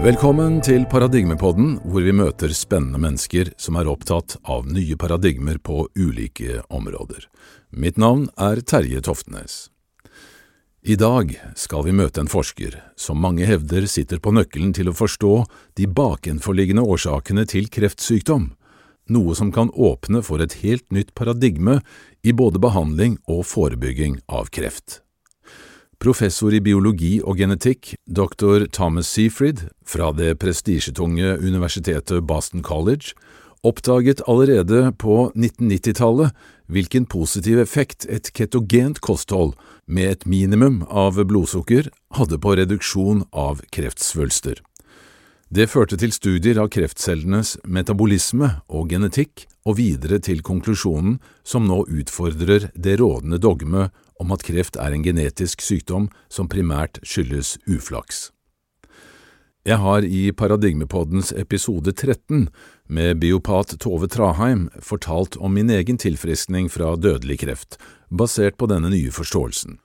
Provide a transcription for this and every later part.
Velkommen til Paradigmepodden, hvor vi møter spennende mennesker som er opptatt av nye paradigmer på ulike områder. Mitt navn er Terje Toftenes. I dag skal vi møte en forsker som mange hevder sitter på nøkkelen til å forstå de bakenforliggende årsakene til kreftsykdom, noe som kan åpne for et helt nytt paradigme i både behandling og forebygging av kreft. Professor i biologi og genetikk, dr. Thomas Seafried fra det prestisjetunge universitetet Boston College, oppdaget allerede på 1990-tallet hvilken positiv effekt et ketogent kosthold med et minimum av blodsukker hadde på reduksjon av kreftsvulster. Det førte til studier av kreftcellenes metabolisme og genetikk, og videre til konklusjonen som nå utfordrer det rådende dogme om at kreft er en genetisk sykdom som primært skyldes uflaks. Jeg har i Paradigmepoddens episode 13 med biopat Tove Traheim fortalt om min egen tilfriskning fra dødelig kreft, basert på denne nye forståelsen.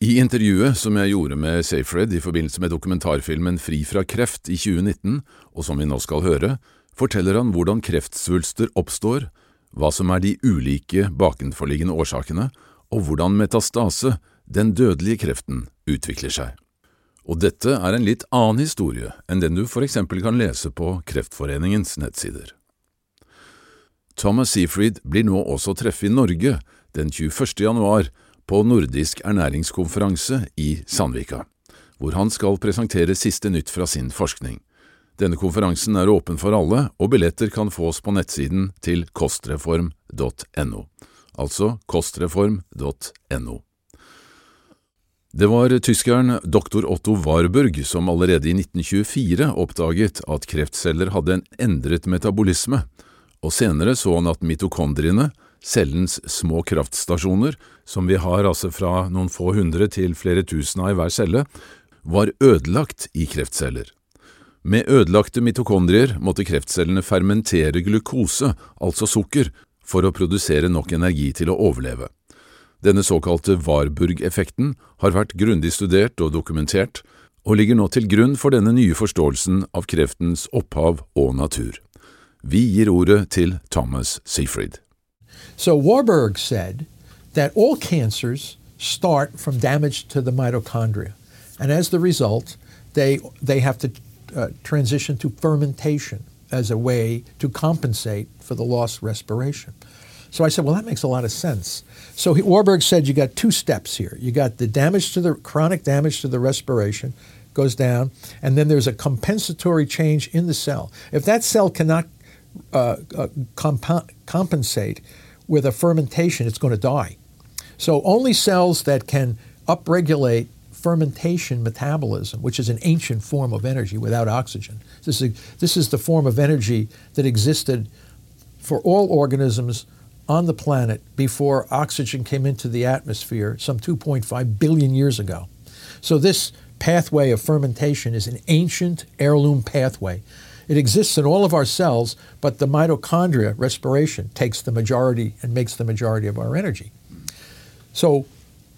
I intervjuet som jeg gjorde med Safred i forbindelse med dokumentarfilmen Fri fra kreft i 2019, og som vi nå skal høre, forteller han hvordan kreftsvulster oppstår, hva som er de ulike bakenforliggende årsakene, og hvordan metastase, den dødelige kreften, utvikler seg. Og dette er en litt annen historie enn den du for eksempel kan lese på Kreftforeningens nettsider. Thomas Seafried blir nå også treffe i Norge den 21. januar på Nordisk ernæringskonferanse i Sandvika, hvor han skal presentere siste nytt fra sin forskning. Denne konferansen er åpen for alle, og billetter kan fås på nettsiden til kostreform.no altså kostreform.no. Det var tyskeren dr. Otto Warburg som allerede i 1924 oppdaget at kreftceller hadde en endret metabolisme, og senere så han at mitokondriene, cellens små kraftstasjoner, som vi har altså fra noen få hundre til flere tusen av i hver celle, var ødelagt i kreftceller. Med ødelagte mitokondrier måtte kreftcellene fermentere glukose, altså sukker, for å produsere nok energi til å overleve. Denne såkalte Warburg-effekten har vært grundig studert og dokumentert, og ligger nå til grunn for denne nye forståelsen av kreftens opphav og natur. Vi gir ordet til Thomas Seafried. So Warburg said that all cancers start from damage to the mitochondria, and as the result, they they have to uh, transition to fermentation as a way to compensate for the lost respiration. So I said, well, that makes a lot of sense. So he, Warburg said you got two steps here. You got the damage to the chronic damage to the respiration goes down, and then there's a compensatory change in the cell. If that cell cannot uh, uh, comp- compensate with a fermentation, it's going to die. So only cells that can upregulate fermentation metabolism, which is an ancient form of energy without oxygen. This is, this is the form of energy that existed for all organisms on the planet before oxygen came into the atmosphere some 2.5 billion years ago. So, this pathway of fermentation is an ancient heirloom pathway. It exists in all of our cells, but the mitochondria, respiration, takes the majority and makes the majority of our energy. So,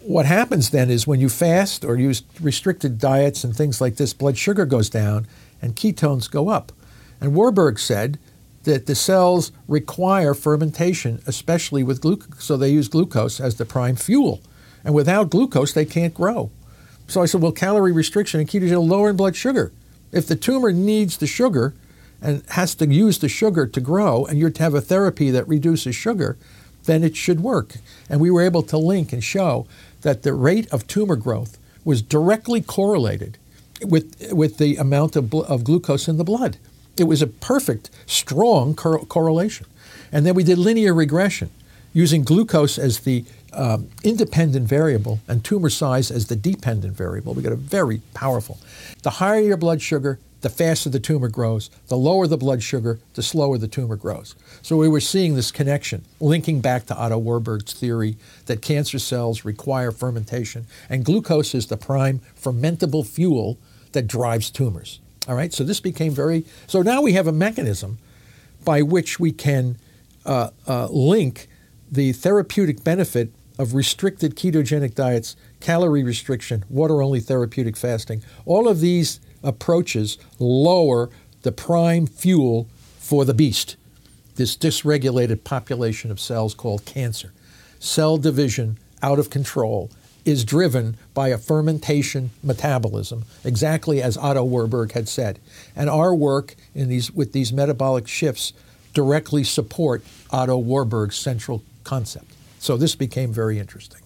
what happens then is when you fast or use restricted diets and things like this, blood sugar goes down and ketones go up. And Warburg said that the cells require fermentation, especially with glucose. So they use glucose as the prime fuel. And without glucose, they can't grow. So I said, well, calorie restriction and ketogen will lower in blood sugar. If the tumor needs the sugar and has to use the sugar to grow, and you're to have a therapy that reduces sugar, then it should work. And we were able to link and show that the rate of tumor growth was directly correlated with, with the amount of, bl- of glucose in the blood. It was a perfect, strong cor- correlation. And then we did linear regression using glucose as the um, independent variable and tumor size as the dependent variable. We got a very powerful. The higher your blood sugar, the faster the tumor grows. The lower the blood sugar, the slower the tumor grows. So we were seeing this connection, linking back to Otto Warburg's theory that cancer cells require fermentation, and glucose is the prime fermentable fuel that drives tumors. All right, so this became very. So now we have a mechanism by which we can uh, uh, link the therapeutic benefit of restricted ketogenic diets, calorie restriction, water only therapeutic fasting, all of these approaches lower the prime fuel for the beast, this dysregulated population of cells called cancer. Cell division out of control is driven by a fermentation metabolism, exactly as Otto Warburg had said. And our work in these, with these metabolic shifts directly support Otto Warburg's central concept. So this became very interesting.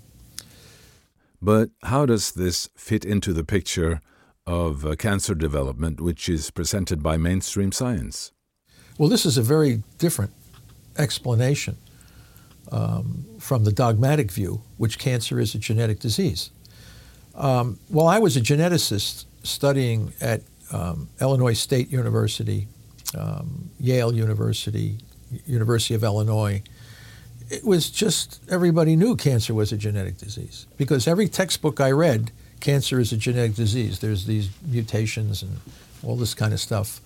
But how does this fit into the picture of uh, cancer development, which is presented by mainstream science? Well, this is a very different explanation um, from the dogmatic view, which cancer is a genetic disease. Um, while I was a geneticist studying at um, Illinois State University, um, Yale University, University of Illinois, it was just everybody knew cancer was a genetic disease because every textbook I read, cancer is a genetic disease. There's these mutations and all this kind of stuff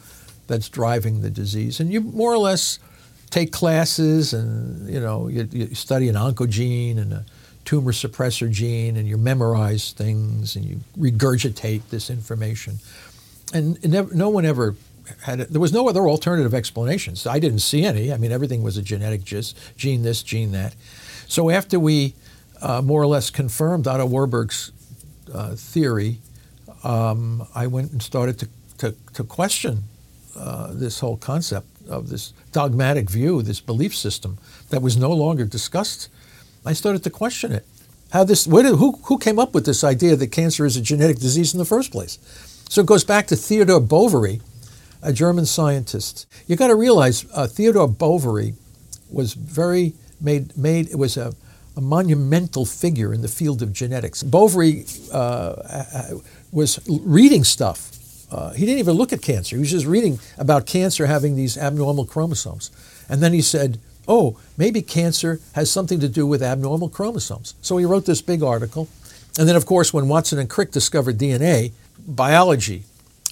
that's driving the disease, and you more or less take classes and you know you, you study an oncogene and a tumor suppressor gene and you memorize things and you regurgitate this information and never, no one ever had it. there was no other alternative explanations i didn't see any i mean everything was a genetic gist gene this gene that so after we uh, more or less confirmed otto warburg's uh, theory um, i went and started to, to, to question uh, this whole concept of this dogmatic view, this belief system that was no longer discussed, I started to question it. How this, did, who, who came up with this idea that cancer is a genetic disease in the first place? So it goes back to Theodore Boveri, a German scientist. You've got to realize uh, Theodore Boveri was very made made it was a, a, monumental figure in the field of genetics. Boveri uh, was reading stuff uh, he didn't even look at cancer. He was just reading about cancer having these abnormal chromosomes. And then he said, oh, maybe cancer has something to do with abnormal chromosomes. So he wrote this big article. And then, of course, when Watson and Crick discovered DNA, biology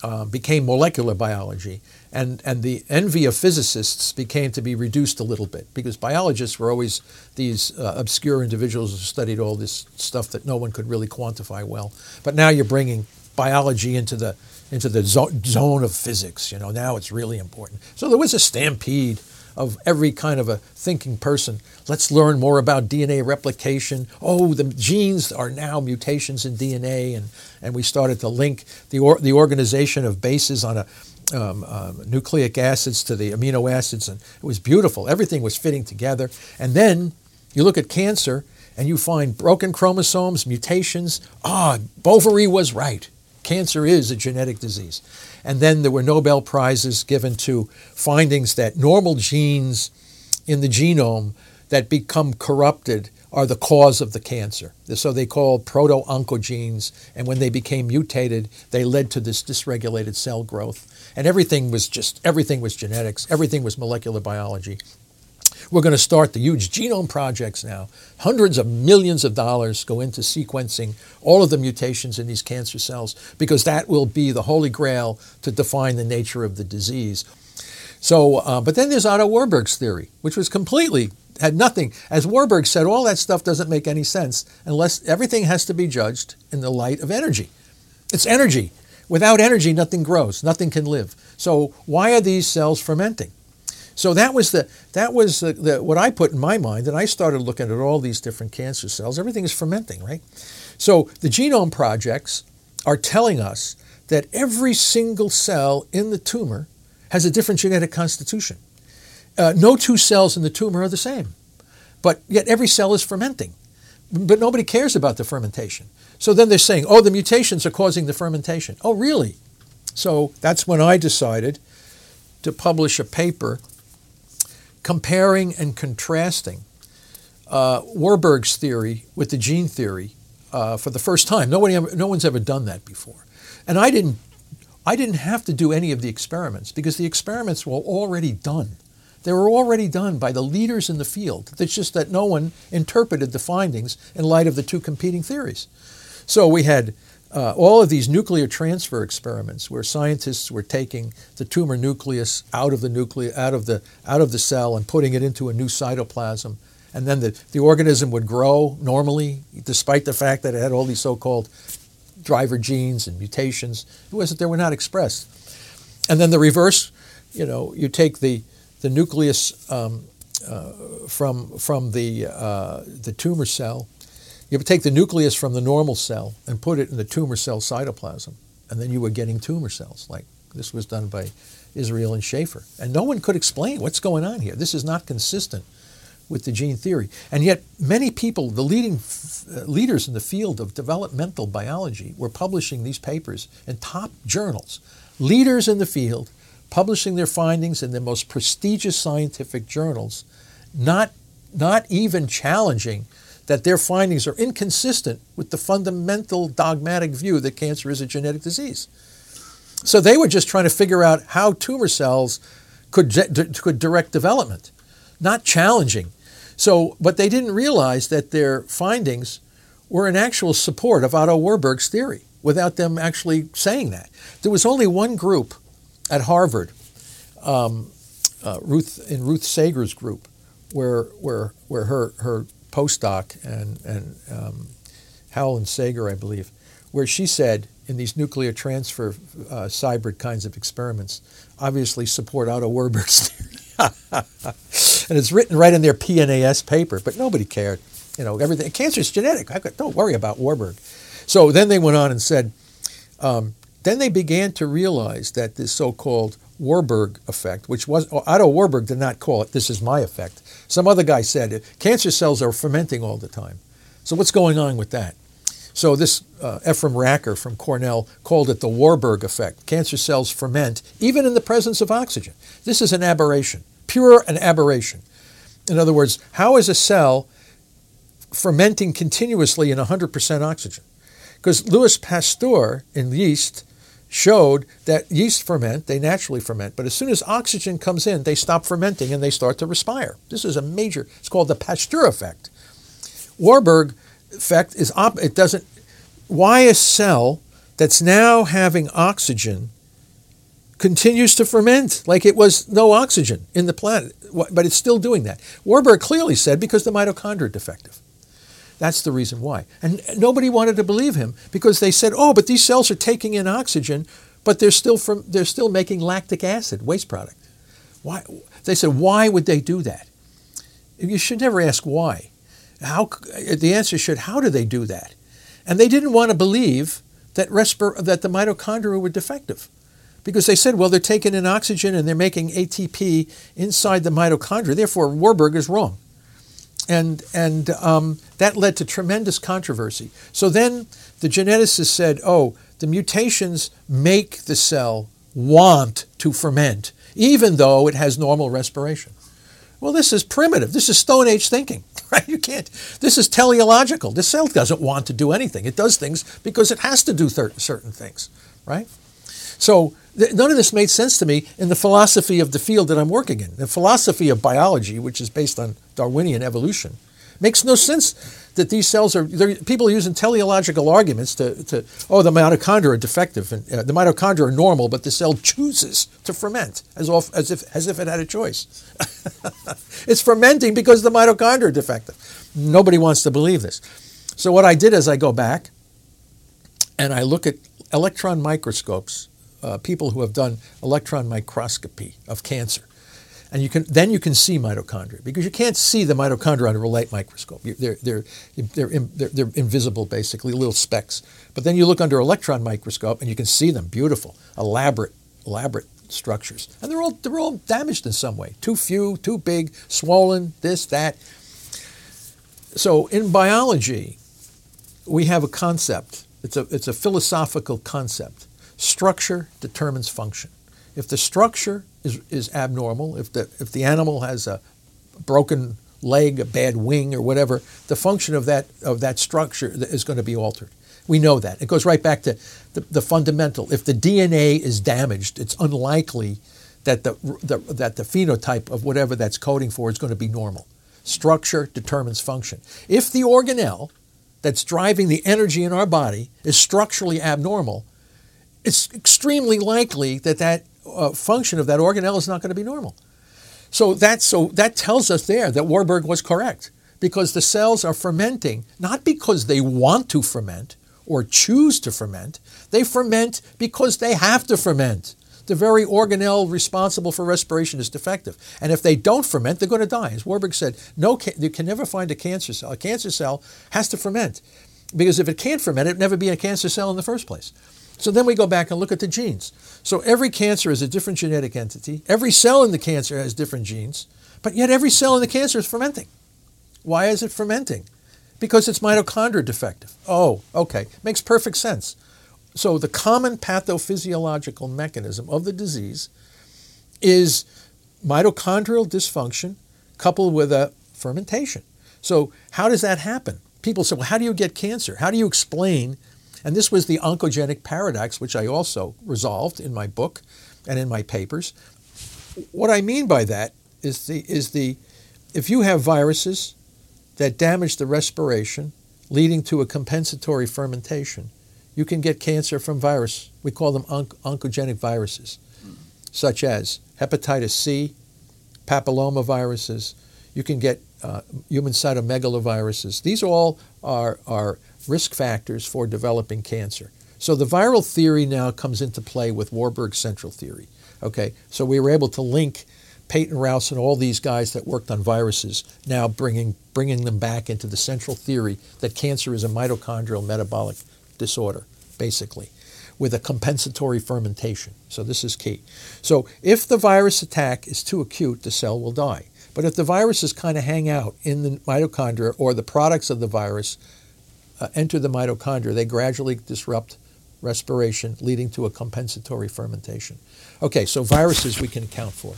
uh, became molecular biology. And, and the envy of physicists became to be reduced a little bit because biologists were always these uh, obscure individuals who studied all this stuff that no one could really quantify well. But now you're bringing biology into the into the zone of physics. You know, now it's really important. So there was a stampede of every kind of a thinking person. Let's learn more about DNA replication. Oh, the genes are now mutations in DNA, and, and we started to link the, or, the organization of bases on a um, uh, nucleic acids to the amino acids, and it was beautiful. Everything was fitting together. And then you look at cancer, and you find broken chromosomes, mutations. Ah, Boveri was right cancer is a genetic disease. And then there were Nobel Prizes given to findings that normal genes in the genome that become corrupted are the cause of the cancer. So they called proto-oncogenes, and when they became mutated, they led to this dysregulated cell growth. And everything was just everything was genetics, everything was molecular biology. We're going to start the huge genome projects now. Hundreds of millions of dollars go into sequencing all of the mutations in these cancer cells because that will be the holy grail to define the nature of the disease. So, uh, but then there's Otto Warburg's theory, which was completely had nothing. As Warburg said, all that stuff doesn't make any sense unless everything has to be judged in the light of energy. It's energy. Without energy, nothing grows, nothing can live. So, why are these cells fermenting? So that was the that was the, the, what I put in my mind, and I started looking at all these different cancer cells. Everything is fermenting, right? So the genome projects are telling us that every single cell in the tumor has a different genetic constitution. Uh, no two cells in the tumor are the same, but yet every cell is fermenting. But nobody cares about the fermentation. So then they're saying, oh, the mutations are causing the fermentation. Oh, really? So that's when I decided to publish a paper comparing and contrasting uh, Warburg's theory with the gene theory uh, for the first time. Nobody, no one's ever done that before. And I didn't, I didn't have to do any of the experiments because the experiments were already done. They were already done by the leaders in the field. It's just that no one interpreted the findings in light of the two competing theories. So we had uh, all of these nuclear transfer experiments where scientists were taking the tumor nucleus out of the nucleus out of the out of the cell and putting it into a new cytoplasm and then the, the organism would grow normally despite the fact that it had all these so-called driver genes and mutations. It wasn't they were not expressed. And then the reverse, you know, you take the the nucleus um, uh, from from the uh, the tumor cell. You would take the nucleus from the normal cell and put it in the tumor cell cytoplasm, and then you were getting tumor cells. Like this was done by Israel and Schaefer, and no one could explain what's going on here. This is not consistent with the gene theory. And yet, many people, the leading uh, leaders in the field of developmental biology, were publishing these papers in top journals. Leaders in the field publishing their findings in the most prestigious scientific journals, not, not even challenging that their findings are inconsistent with the fundamental dogmatic view that cancer is a genetic disease. So they were just trying to figure out how tumor cells could, could direct development, not challenging so, but they didn't realize that their findings were in actual support of Otto Warburg's theory without them actually saying that. There was only one group at Harvard, um, uh, Ruth in Ruth Sager's group, where where where her her postdoc and and um, Howell Sager, I believe, where she said in these nuclear transfer uh, cybrid kinds of experiments, obviously support Otto Warburg's theory. and it's written right in their PNAS paper, but nobody cared. You know, everything. Cancer is genetic. don't worry about Warburg. So then they went on and said, um, then they began to realize that this so-called Warburg effect, which was Otto Warburg did not call it "this is my effect." Some other guy said cancer cells are fermenting all the time. So what's going on with that? So this uh, Ephraim Racker from Cornell called it the Warburg effect. Cancer cells ferment even in the presence of oxygen. This is an aberration, pure an aberration. In other words, how is a cell fermenting continuously in 100% oxygen? Because Louis Pasteur in yeast showed that yeast ferment, they naturally ferment, but as soon as oxygen comes in, they stop fermenting and they start to respire. This is a major, it's called the Pasteur effect. Warburg effect is op- it doesn't why a cell that's now having oxygen continues to ferment like it was no oxygen in the planet, but it's still doing that. Warburg clearly said because the mitochondria are defective. That's the reason why. And nobody wanted to believe him because they said, "Oh, but these cells are taking in oxygen, but they're still from they're still making lactic acid, waste product." Why? They said, "Why would they do that?" You should never ask why. How, the answer should, how do they do that? And they didn't want to believe that, respir- that the mitochondria were defective because they said, well, they're taking in oxygen and they're making ATP inside the mitochondria. Therefore, Warburg is wrong. And, and um, that led to tremendous controversy. So then the geneticists said, oh, the mutations make the cell want to ferment, even though it has normal respiration. Well, this is primitive. This is Stone Age thinking, right? You can't. This is teleological. The cell doesn't want to do anything. It does things because it has to do certain things, right? So none of this made sense to me in the philosophy of the field that I'm working in. The philosophy of biology, which is based on Darwinian evolution, makes no sense that these cells are, people are using teleological arguments to, to, oh, the mitochondria are defective and uh, the mitochondria are normal, but the cell chooses to ferment as, off, as, if, as if it had a choice. it's fermenting because the mitochondria are defective. Nobody wants to believe this. So what I did is I go back and I look at electron microscopes, uh, people who have done electron microscopy of cancer and you can then you can see mitochondria because you can't see the mitochondria under a light microscope. They're, they're, they're, they're, they're invisible, basically, little specks. But then you look under an electron microscope and you can see them, beautiful, elaborate, elaborate structures. And they're all, they're all damaged in some way. Too few, too big, swollen, this, that. So in biology, we have a concept. It's a, it's a philosophical concept. Structure determines function. If the structure is, is abnormal, if the, if the animal has a broken leg, a bad wing, or whatever, the function of that, of that structure is going to be altered. We know that. It goes right back to the, the fundamental. If the DNA is damaged, it's unlikely that the, the, that the phenotype of whatever that's coding for is going to be normal. Structure determines function. If the organelle that's driving the energy in our body is structurally abnormal, it's extremely likely that that uh, function of that organelle is not going to be normal. So that, so that tells us there that Warburg was correct because the cells are fermenting not because they want to ferment or choose to ferment. They ferment because they have to ferment. The very organelle responsible for respiration is defective. And if they don't ferment, they're going to die. As Warburg said, no, you can never find a cancer cell. A cancer cell has to ferment because if it can't ferment, it'd never be a cancer cell in the first place. So then we go back and look at the genes. So every cancer is a different genetic entity. Every cell in the cancer has different genes, but yet every cell in the cancer is fermenting. Why is it fermenting? Because it's mitochondria defective. Oh, okay. Makes perfect sense. So the common pathophysiological mechanism of the disease is mitochondrial dysfunction coupled with a fermentation. So how does that happen? People say, well, how do you get cancer? How do you explain? And this was the oncogenic paradox, which I also resolved in my book and in my papers. What I mean by that is the, is the if you have viruses that damage the respiration, leading to a compensatory fermentation, you can get cancer from virus. We call them onc- oncogenic viruses, such as hepatitis C, papillomaviruses. You can get uh, human cytomegaloviruses. These all are, are risk factors for developing cancer. So the viral theory now comes into play with Warburg's central theory. Okay, so we were able to link Peyton Rous and all these guys that worked on viruses, now bringing, bringing them back into the central theory that cancer is a mitochondrial metabolic disorder, basically, with a compensatory fermentation. So this is key. So if the virus attack is too acute, the cell will die. But if the viruses kind of hang out in the mitochondria or the products of the virus uh, enter the mitochondria, they gradually disrupt respiration, leading to a compensatory fermentation. Okay, so viruses we can account for.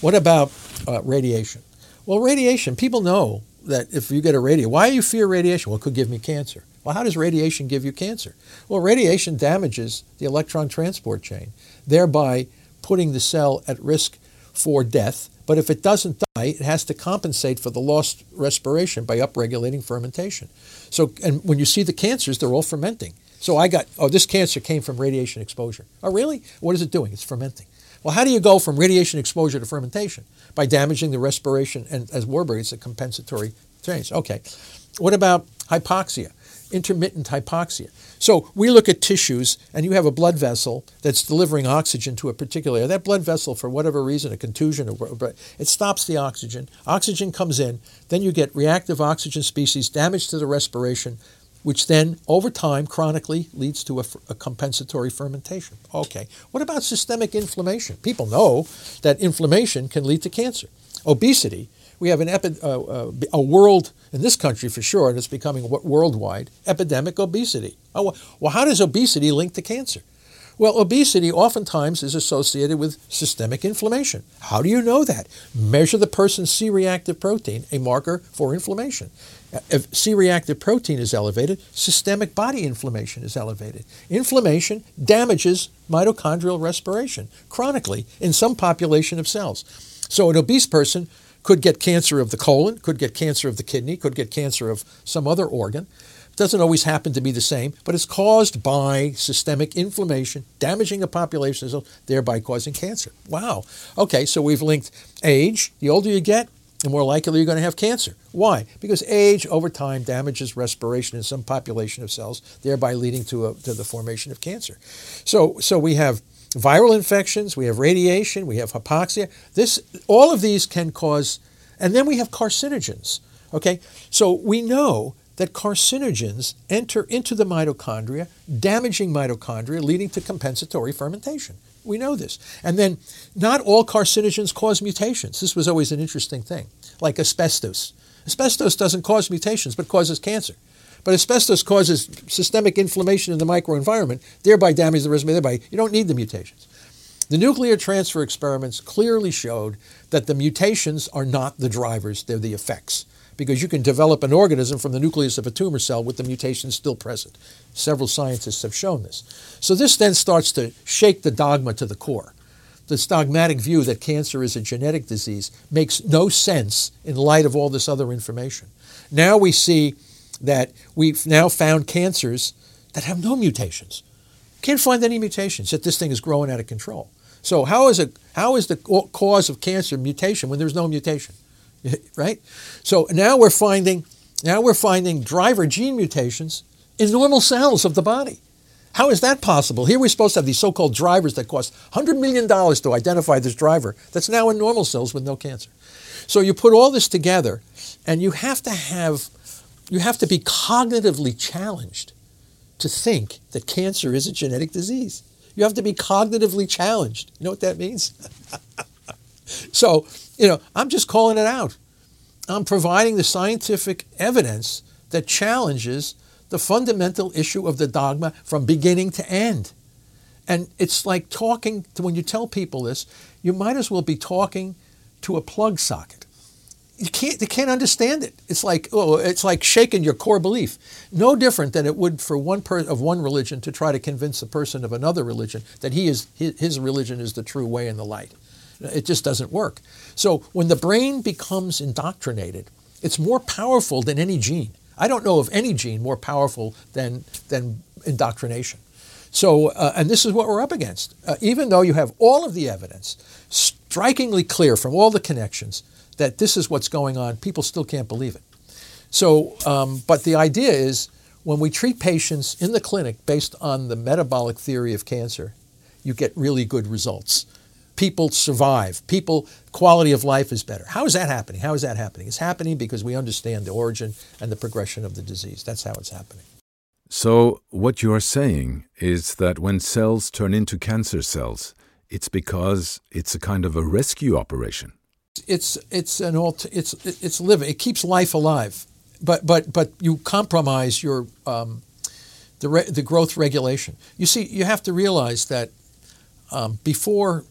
What about uh, radiation? Well, radiation, people know that if you get a radio, why do you fear radiation? Well, it could give me cancer. Well, how does radiation give you cancer? Well, radiation damages the electron transport chain, thereby putting the cell at risk for death. But if it doesn't die, it has to compensate for the lost respiration by upregulating fermentation. So, and when you see the cancers, they're all fermenting. So I got, oh, this cancer came from radiation exposure. Oh, really? What is it doing? It's fermenting. Well, how do you go from radiation exposure to fermentation? By damaging the respiration, and as Warburg, it's a compensatory change. Okay. What about hypoxia? Intermittent hypoxia. So we look at tissues, and you have a blood vessel that's delivering oxygen to a particular area. That blood vessel, for whatever reason, a contusion, or, it stops the oxygen. Oxygen comes in, then you get reactive oxygen species, damage to the respiration, which then, over time, chronically leads to a, a, compensatory fermentation. Okay, what about systemic inflammation? People know that inflammation can lead to cancer. Obesity, we have an epi- uh, uh, a world, in this country for sure, and it's becoming worldwide, epidemic obesity. Oh, well, how does obesity link to cancer? Well, obesity oftentimes is associated with systemic inflammation. How do you know that? Measure the person's C reactive protein, a marker for inflammation. If C reactive protein is elevated, systemic body inflammation is elevated. Inflammation damages mitochondrial respiration chronically in some population of cells. So, an obese person could get cancer of the colon, could get cancer of the kidney, could get cancer of some other organ It doesn't always happen to be the same, but it's caused by systemic inflammation, damaging a population, of cells, thereby causing cancer. Wow. Okay, so we've linked age. The older you get, the more likely you're going to have cancer. Why? Because age over time damages respiration in some population of cells, thereby leading to, a, to the formation of cancer. So, so we have viral infections, we have radiation, we have hypoxia. This, all of these can cause, and then we have carcinogens. Okay, so we know that carcinogens enter into the mitochondria, damaging mitochondria, leading to compensatory fermentation. We know this. And then not all carcinogens cause mutations. This was always an interesting thing, like asbestos. Asbestos doesn't cause mutations, but causes cancer. But asbestos causes systemic inflammation in the microenvironment, thereby damaging the resume, thereby you don't need the mutations. The nuclear transfer experiments clearly showed that the mutations are not the drivers, they're the effects because you can develop an organism from the nucleus of a tumor cell with the mutation still present. Several scientists have shown this. So this then starts to shake the dogma to the core. This dogmatic view that cancer is a genetic disease makes no sense in light of all this other information. Now we see that we've now found cancers that have no mutations. Can't find any mutations, that this thing is growing out of control. So how is, it, how is the cause of cancer mutation when there's no mutation? right? So now we're finding now we're finding driver gene mutations in normal cells of the body. How is that possible? Here we're supposed to have these so called drivers that cost $100 million to identify this driver that's now in normal cells with no cancer. So you put all this together, and you have to have, you have to be cognitively challenged to think that cancer is a genetic disease. You have to be cognitively challenged. You know what that means? so, you know, I'm just calling it out. I'm providing the scientific evidence that challenges the fundamental issue of the dogma from beginning to end. And it's like talking to, when you tell people this, you might as well be talking to a plug socket. You can't, they can't understand it. It's like, oh, it's like shaking your core belief. No different than it would for one per, of one religion to try to convince a person of another religion that he is, his, his religion is the true way and the light. It just doesn't work. So when the brain becomes indoctrinated, it's more powerful than any gene. I don't know of any gene more powerful than, than indoctrination. So, uh, and this is what we're up against. Uh, even though you have all of the evidence, strikingly clear from all the connections, that this is what's going on, people still can't believe it. So, um, but the idea is when we treat patients in the clinic based on the metabolic theory of cancer, you get really good results people survive. People quality of life is better. How is that happening? How is that happening? It's happening because we understand the origin and the progression of the disease. That's how it's happening. So, what you are saying is that when cells turn into cancer cells, it's because it's a kind of a rescue operation. It's it's an alt, it's it's living. It keeps life alive, but but but you compromise your um, the re, the growth regulation. You see, you have to realize that um, before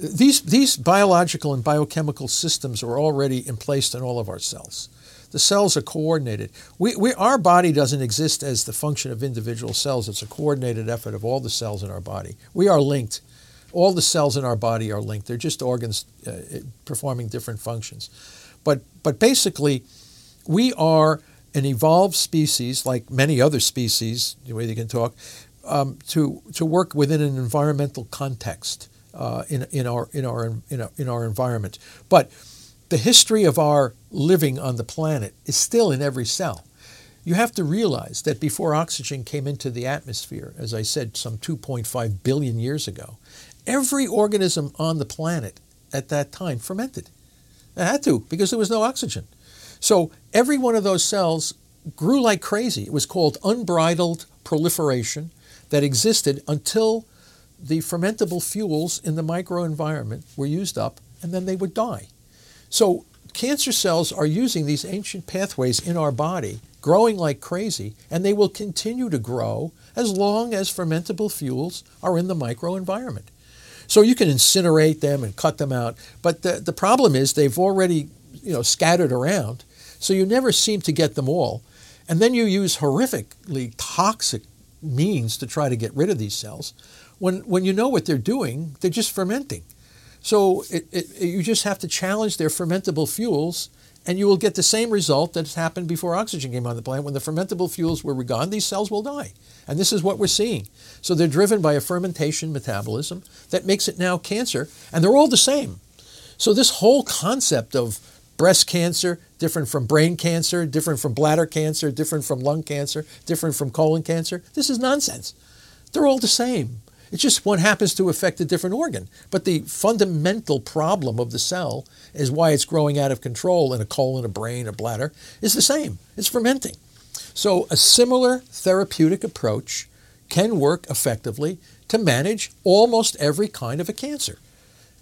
these, these biological and biochemical systems are already in place in all of our cells. The cells are coordinated. We, we, our body doesn't exist as the function of individual cells. It's a coordinated effort of all the cells in our body. We are linked. All the cells in our body are linked. They're just organs uh, performing different functions. But, but basically, we are an evolved species, like many other species, the way they can talk, um, to, to work within an environmental context uh, in, in, our, in, our, in, our, in our environment. But the history of our living on the planet is still in every cell. You have to realize that before oxygen came into the atmosphere, as I said, some 2.5 billion years ago, every organism on the planet at that time fermented. It had to because there was no oxygen. So every one of those cells grew like crazy. It was called unbridled proliferation that existed until the fermentable fuels in the microenvironment were used up and then they would die. So cancer cells are using these ancient pathways in our body, growing like crazy, and they will continue to grow as long as fermentable fuels are in the microenvironment. So you can incinerate them and cut them out, but the, the problem is they've already you know, scattered around, so you never seem to get them all. And then you use horrifically toxic means to try to get rid of these cells when, when you know what they're doing, they're just fermenting. So it, it, you just have to challenge their fermentable fuels, and you will get the same result that's happened before oxygen came on the planet. When the fermentable fuels were gone, these cells will die. And this is what we're seeing. So they're driven by a fermentation metabolism that makes it now cancer, and they're all the same. So this whole concept of breast cancer, different from brain cancer, different from bladder cancer, different from lung cancer, different from colon cancer, this is nonsense. They're all the same. It's just one happens to affect a different organ. But the fundamental problem of the cell is why it's growing out of control in a colon, a brain, a bladder is the same. It's fermenting. So a similar therapeutic approach can work effectively to manage almost every kind of a cancer.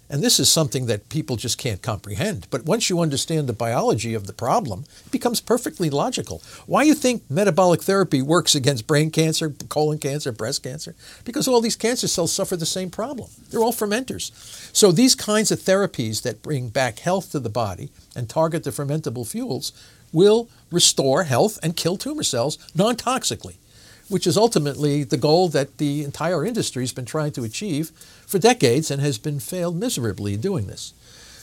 And this is something that people just can't comprehend. But once you understand the biology of the problem, it becomes perfectly logical. Why you think metabolic therapy works against brain cancer, colon cancer, breast cancer? Because all these cancer cells suffer the same problem. They're all fermenters. So these kinds of therapies that bring back health to the body and target the fermentable fuels will restore health and kill tumor cells non-toxically which is ultimately the goal that the entire industry has been trying to achieve for decades and has been failed miserably doing this.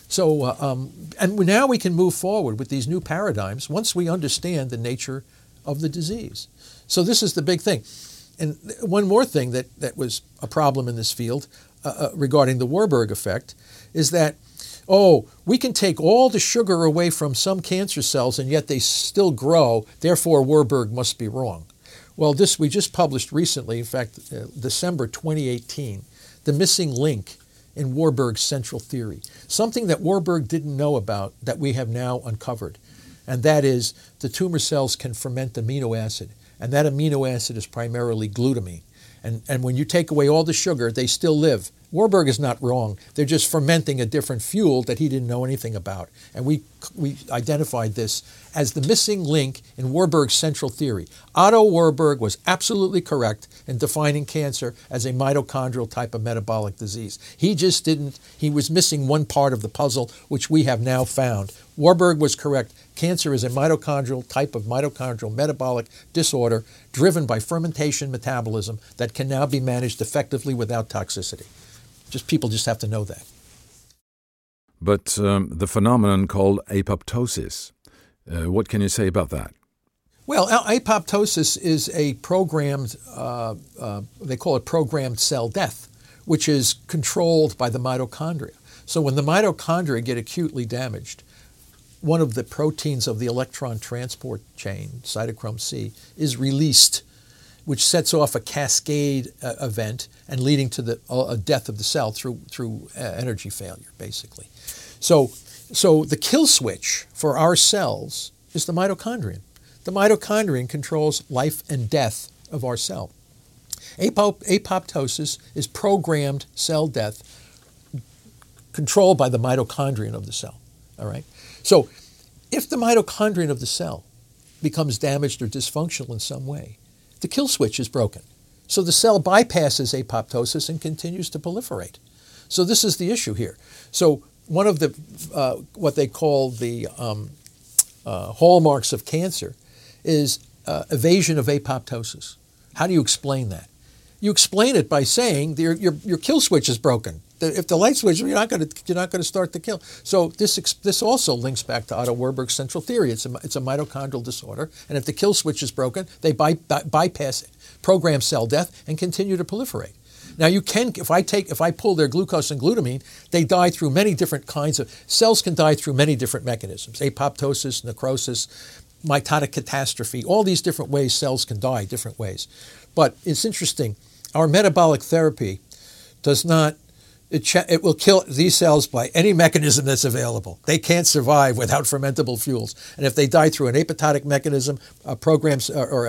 So, uh, um, and now we can move forward with these new paradigms once we understand the nature of the disease. So, this is the big thing. And one more thing that, that was a problem in this field uh, uh, regarding the Warburg effect is that, oh, we can take all the sugar away from some cancer cells and yet they still grow, therefore, Warburg must be wrong. Well, this we just published recently, in fact, uh, December 2018, the missing link in Warburg's central theory, something that Warburg didn't know about that we have now uncovered, and that is the tumor cells can ferment amino acid, and that amino acid is primarily glutamine. And, and when you take away all the sugar, they still live. Warburg is not wrong. They're just fermenting a different fuel that he didn't know anything about. And we, we identified this as the missing link in Warburg's central theory. Otto Warburg was absolutely correct in defining cancer as a mitochondrial type of metabolic disease. He just didn't, he was missing one part of the puzzle, which we have now found. Warburg was correct. Cancer is a mitochondrial type of mitochondrial metabolic disorder driven by fermentation metabolism that can now be managed effectively without toxicity. Just people just have to know that. But um, the phenomenon called apoptosis, uh, what can you say about that? Well, apoptosis is a programmed, uh, uh, they call it programmed cell death, which is controlled by the mitochondria. So when the mitochondria get acutely damaged, one of the proteins of the electron transport chain, cytochrome C, is released which sets off a cascade uh, event and leading to the uh, death of the cell through, through uh, energy failure, basically. So, so the kill switch for our cells is the mitochondrion. The mitochondrion controls life and death of our cell. Apop- apoptosis is programmed cell death controlled by the mitochondrion of the cell. All right? So if the mitochondrion of the cell becomes damaged or dysfunctional in some way, the kill switch is broken. So the cell bypasses apoptosis and continues to proliferate. So this is the issue here. So one of the uh, what they call the um, uh, hallmarks of cancer is uh, evasion of apoptosis. How do you explain that? You explain it by saying your, your, your kill switch is broken if the light switch, you're not going to you're not going to start the kill. So this this also links back to Otto Warburg's central theory. It's a it's a mitochondrial disorder, and if the kill switch is broken, they by, by, bypass it, program cell death, and continue to proliferate. Now you can if I take if I pull their glucose and glutamine, they die through many different kinds of cells can die through many different mechanisms: apoptosis, necrosis, mitotic catastrophe. All these different ways cells can die different ways. But it's interesting. Our metabolic therapy does not it, ch- it, will kill these cells by any mechanism that's available. They can't survive without fermentable fuels. And if they die through an apoptotic mechanism, a programs or, or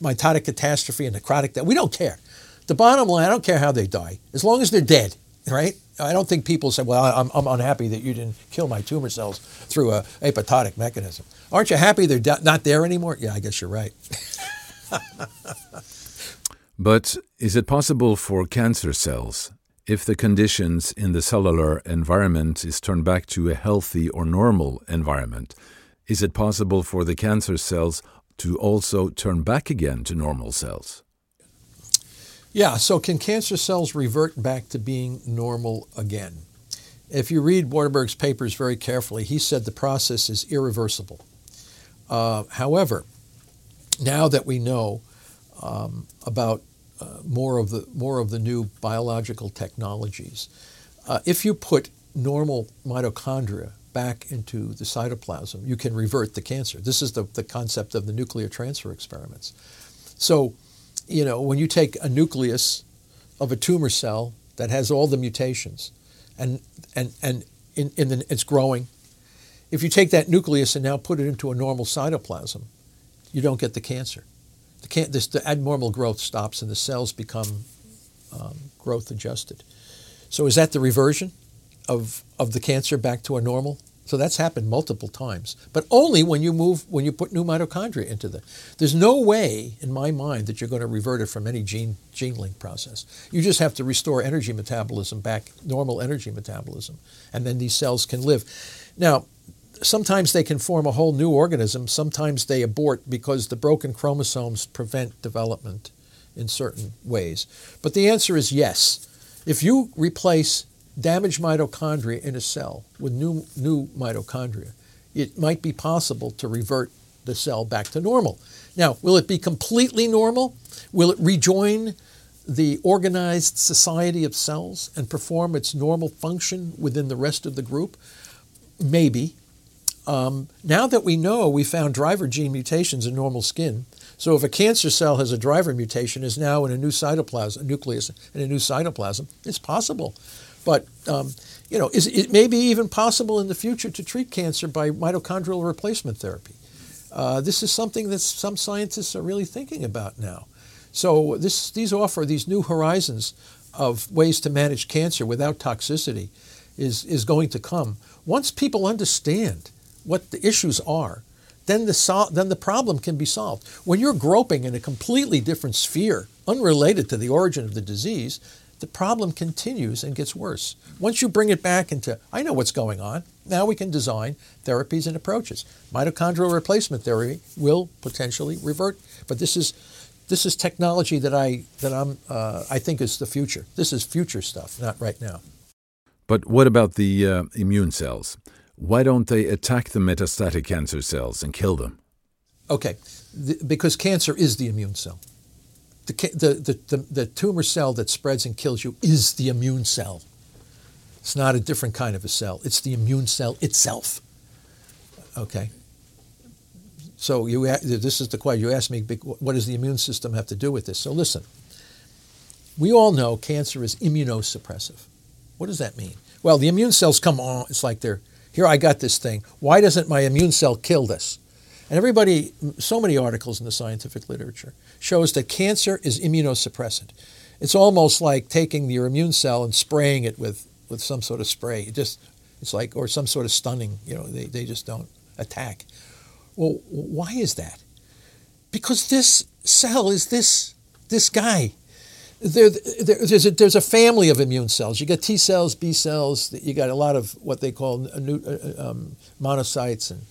mitotic catastrophe, a necrotic death, we don't care. The bottom line, I don't care how they die, as long as they're dead, right? I don't think people say, well, I'm, I'm unhappy that you didn't kill my tumor cells through a apoptotic mechanism. Aren't you happy they're not there anymore? Yeah, I guess you're right. But is it possible for cancer cells, if the conditions in the cellular environment is turned back to a healthy or normal environment, is it possible for the cancer cells to also turn back again to normal cells? Yeah, so can cancer cells revert back to being normal again? If you read Warburg's papers very carefully, he said the process is irreversible. Uh, however, now that we know um, about uh, more of the more of the new biological technologies. Uh, if you put normal mitochondria back into the cytoplasm, you can revert the cancer. This is the, the concept of the nuclear transfer experiments. So, you know, when you take a nucleus of a tumor cell that has all the mutations, and and and in, in the, it's growing. If you take that nucleus and now put it into a normal cytoplasm, you don't get the cancer the, this, the abnormal growth stops and the cells become um, growth adjusted. So is that the reversion of, of the cancer back to a normal? So that's happened multiple times, but only when you move when you put new mitochondria into the. There's no way in my mind that you're going to revert it from any gene gene link process. You just have to restore energy metabolism back, normal energy metabolism, and then these cells can live. Now, sometimes they can form a whole new organism. Sometimes they abort because the broken chromosomes prevent development in certain ways. But the answer is yes. If you replace damaged mitochondria in a cell with new, new mitochondria, it might be possible to revert the cell back to normal. Now, will it be completely normal? Will it rejoin the organized society of cells and perform its normal function within the rest of the group? Maybe. Um, now that we know we found driver gene mutations in normal skin, so if a cancer cell has a driver mutation, is now in a new cytoplasm, a nucleus in a new cytoplasm, it's possible. But um, you know, is, it may be even possible in the future to treat cancer by mitochondrial replacement therapy. Uh, this is something that some scientists are really thinking about now. So this, these offer these new horizons of ways to manage cancer without toxicity is, is going to come. Once people understand what the issues are, then the, sol- then the problem can be solved. When you're groping in a completely different sphere, unrelated to the origin of the disease, the problem continues and gets worse. Once you bring it back into, I know what's going on, now we can design therapies and approaches. Mitochondrial replacement therapy will potentially revert, but this is this is technology that I that I'm uh, I think is the future. This is future stuff, not right now. But what about the uh, immune cells? Why don't they attack the metastatic cancer cells and kill them? Okay, the, because cancer is the immune cell. The, the, the, the, tumor cell that spreads and kills you is the immune cell. It's not a different kind of a cell. It's the immune cell itself. Okay. So you, this is the question you asked me. What does the immune system have to do with this? So listen. We all know cancer is immunosuppressive. What does that mean? Well, the immune cells come on. It's like they're here. I got this thing. Why doesn't my immune cell kill this? And everybody, so many articles in the scientific literature shows that cancer is immunosuppressant. It's almost like taking your immune cell and spraying it with, with some sort of spray. It just, it's like, or some sort of stunning, you know, they, they just don't attack. Well, why is that? Because this cell is this, this guy. There, there, there's, a, there's a family of immune cells. You got T cells, B cells. You got a lot of what they call uh, uh, um, monocytes and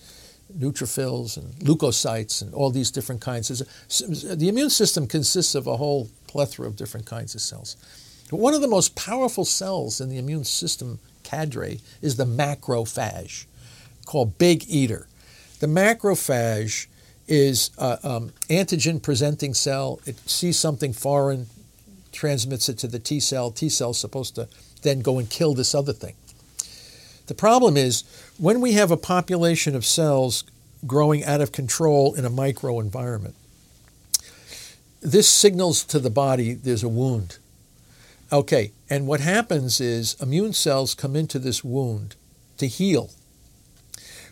neutrophils and leukocytes and all these different kinds. The immune system consists of a whole plethora of different kinds of cells. But one of the most powerful cells in the immune system cadre is the macrophage, called big eater. The macrophage is an um, antigen presenting cell. It sees something foreign, transmits it to the T cell. T cell is supposed to then go and kill this other thing. The problem is when we have a population of cells growing out of control in a microenvironment, this signals to the body there's a wound. Okay, and what happens is immune cells come into this wound to heal.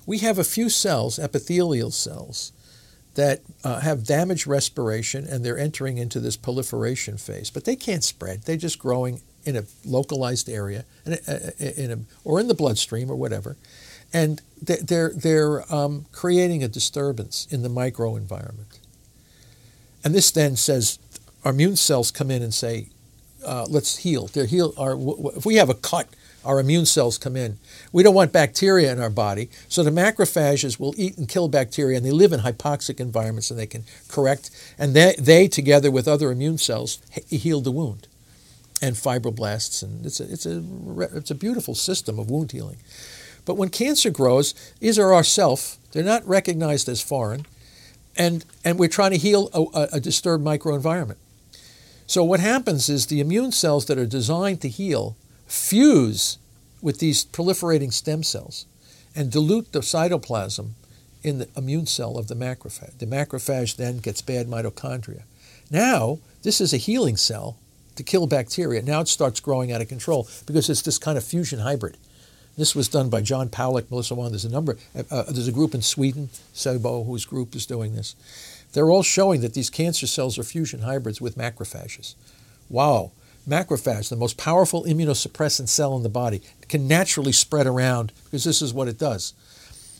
We have a few cells, epithelial cells, that uh, have damaged respiration and they're entering into this proliferation phase, but they can't spread. They're just growing in a localized area, in a, in a, or in the bloodstream or whatever, and they're they're um, creating a disturbance in the microenvironment. And this then says our immune cells come in and say, uh, "Let's heal." They're heal. Our, if we have a cut, our immune cells come in. We don't want bacteria in our body, so the macrophages will eat and kill bacteria, and they live in hypoxic environments, and they can correct. And they, they together with other immune cells, heal the wound and fibroblasts, and it's a, it's a, it's a beautiful system of wound healing. But when cancer grows, these are our self. They're not recognized as foreign, and, and we're trying to heal a, a disturbed microenvironment. So what happens is the immune cells that are designed to heal fuse with these proliferating stem cells and dilute the cytoplasm in the immune cell of the macrophage. The macrophage then gets bad mitochondria. Now, this is a healing cell to kill bacteria. Now it starts growing out of control because it's this kind of fusion hybrid. This was done by John Pawelek, Melissa Wong. There's a number. Uh, uh, there's a group in Sweden, Sebo, whose group is doing this. They're all showing that these cancer cells are fusion hybrids with macrophages. Wow, macrophage, the most powerful immunosuppressant cell in the body, can naturally spread around because this is what it does.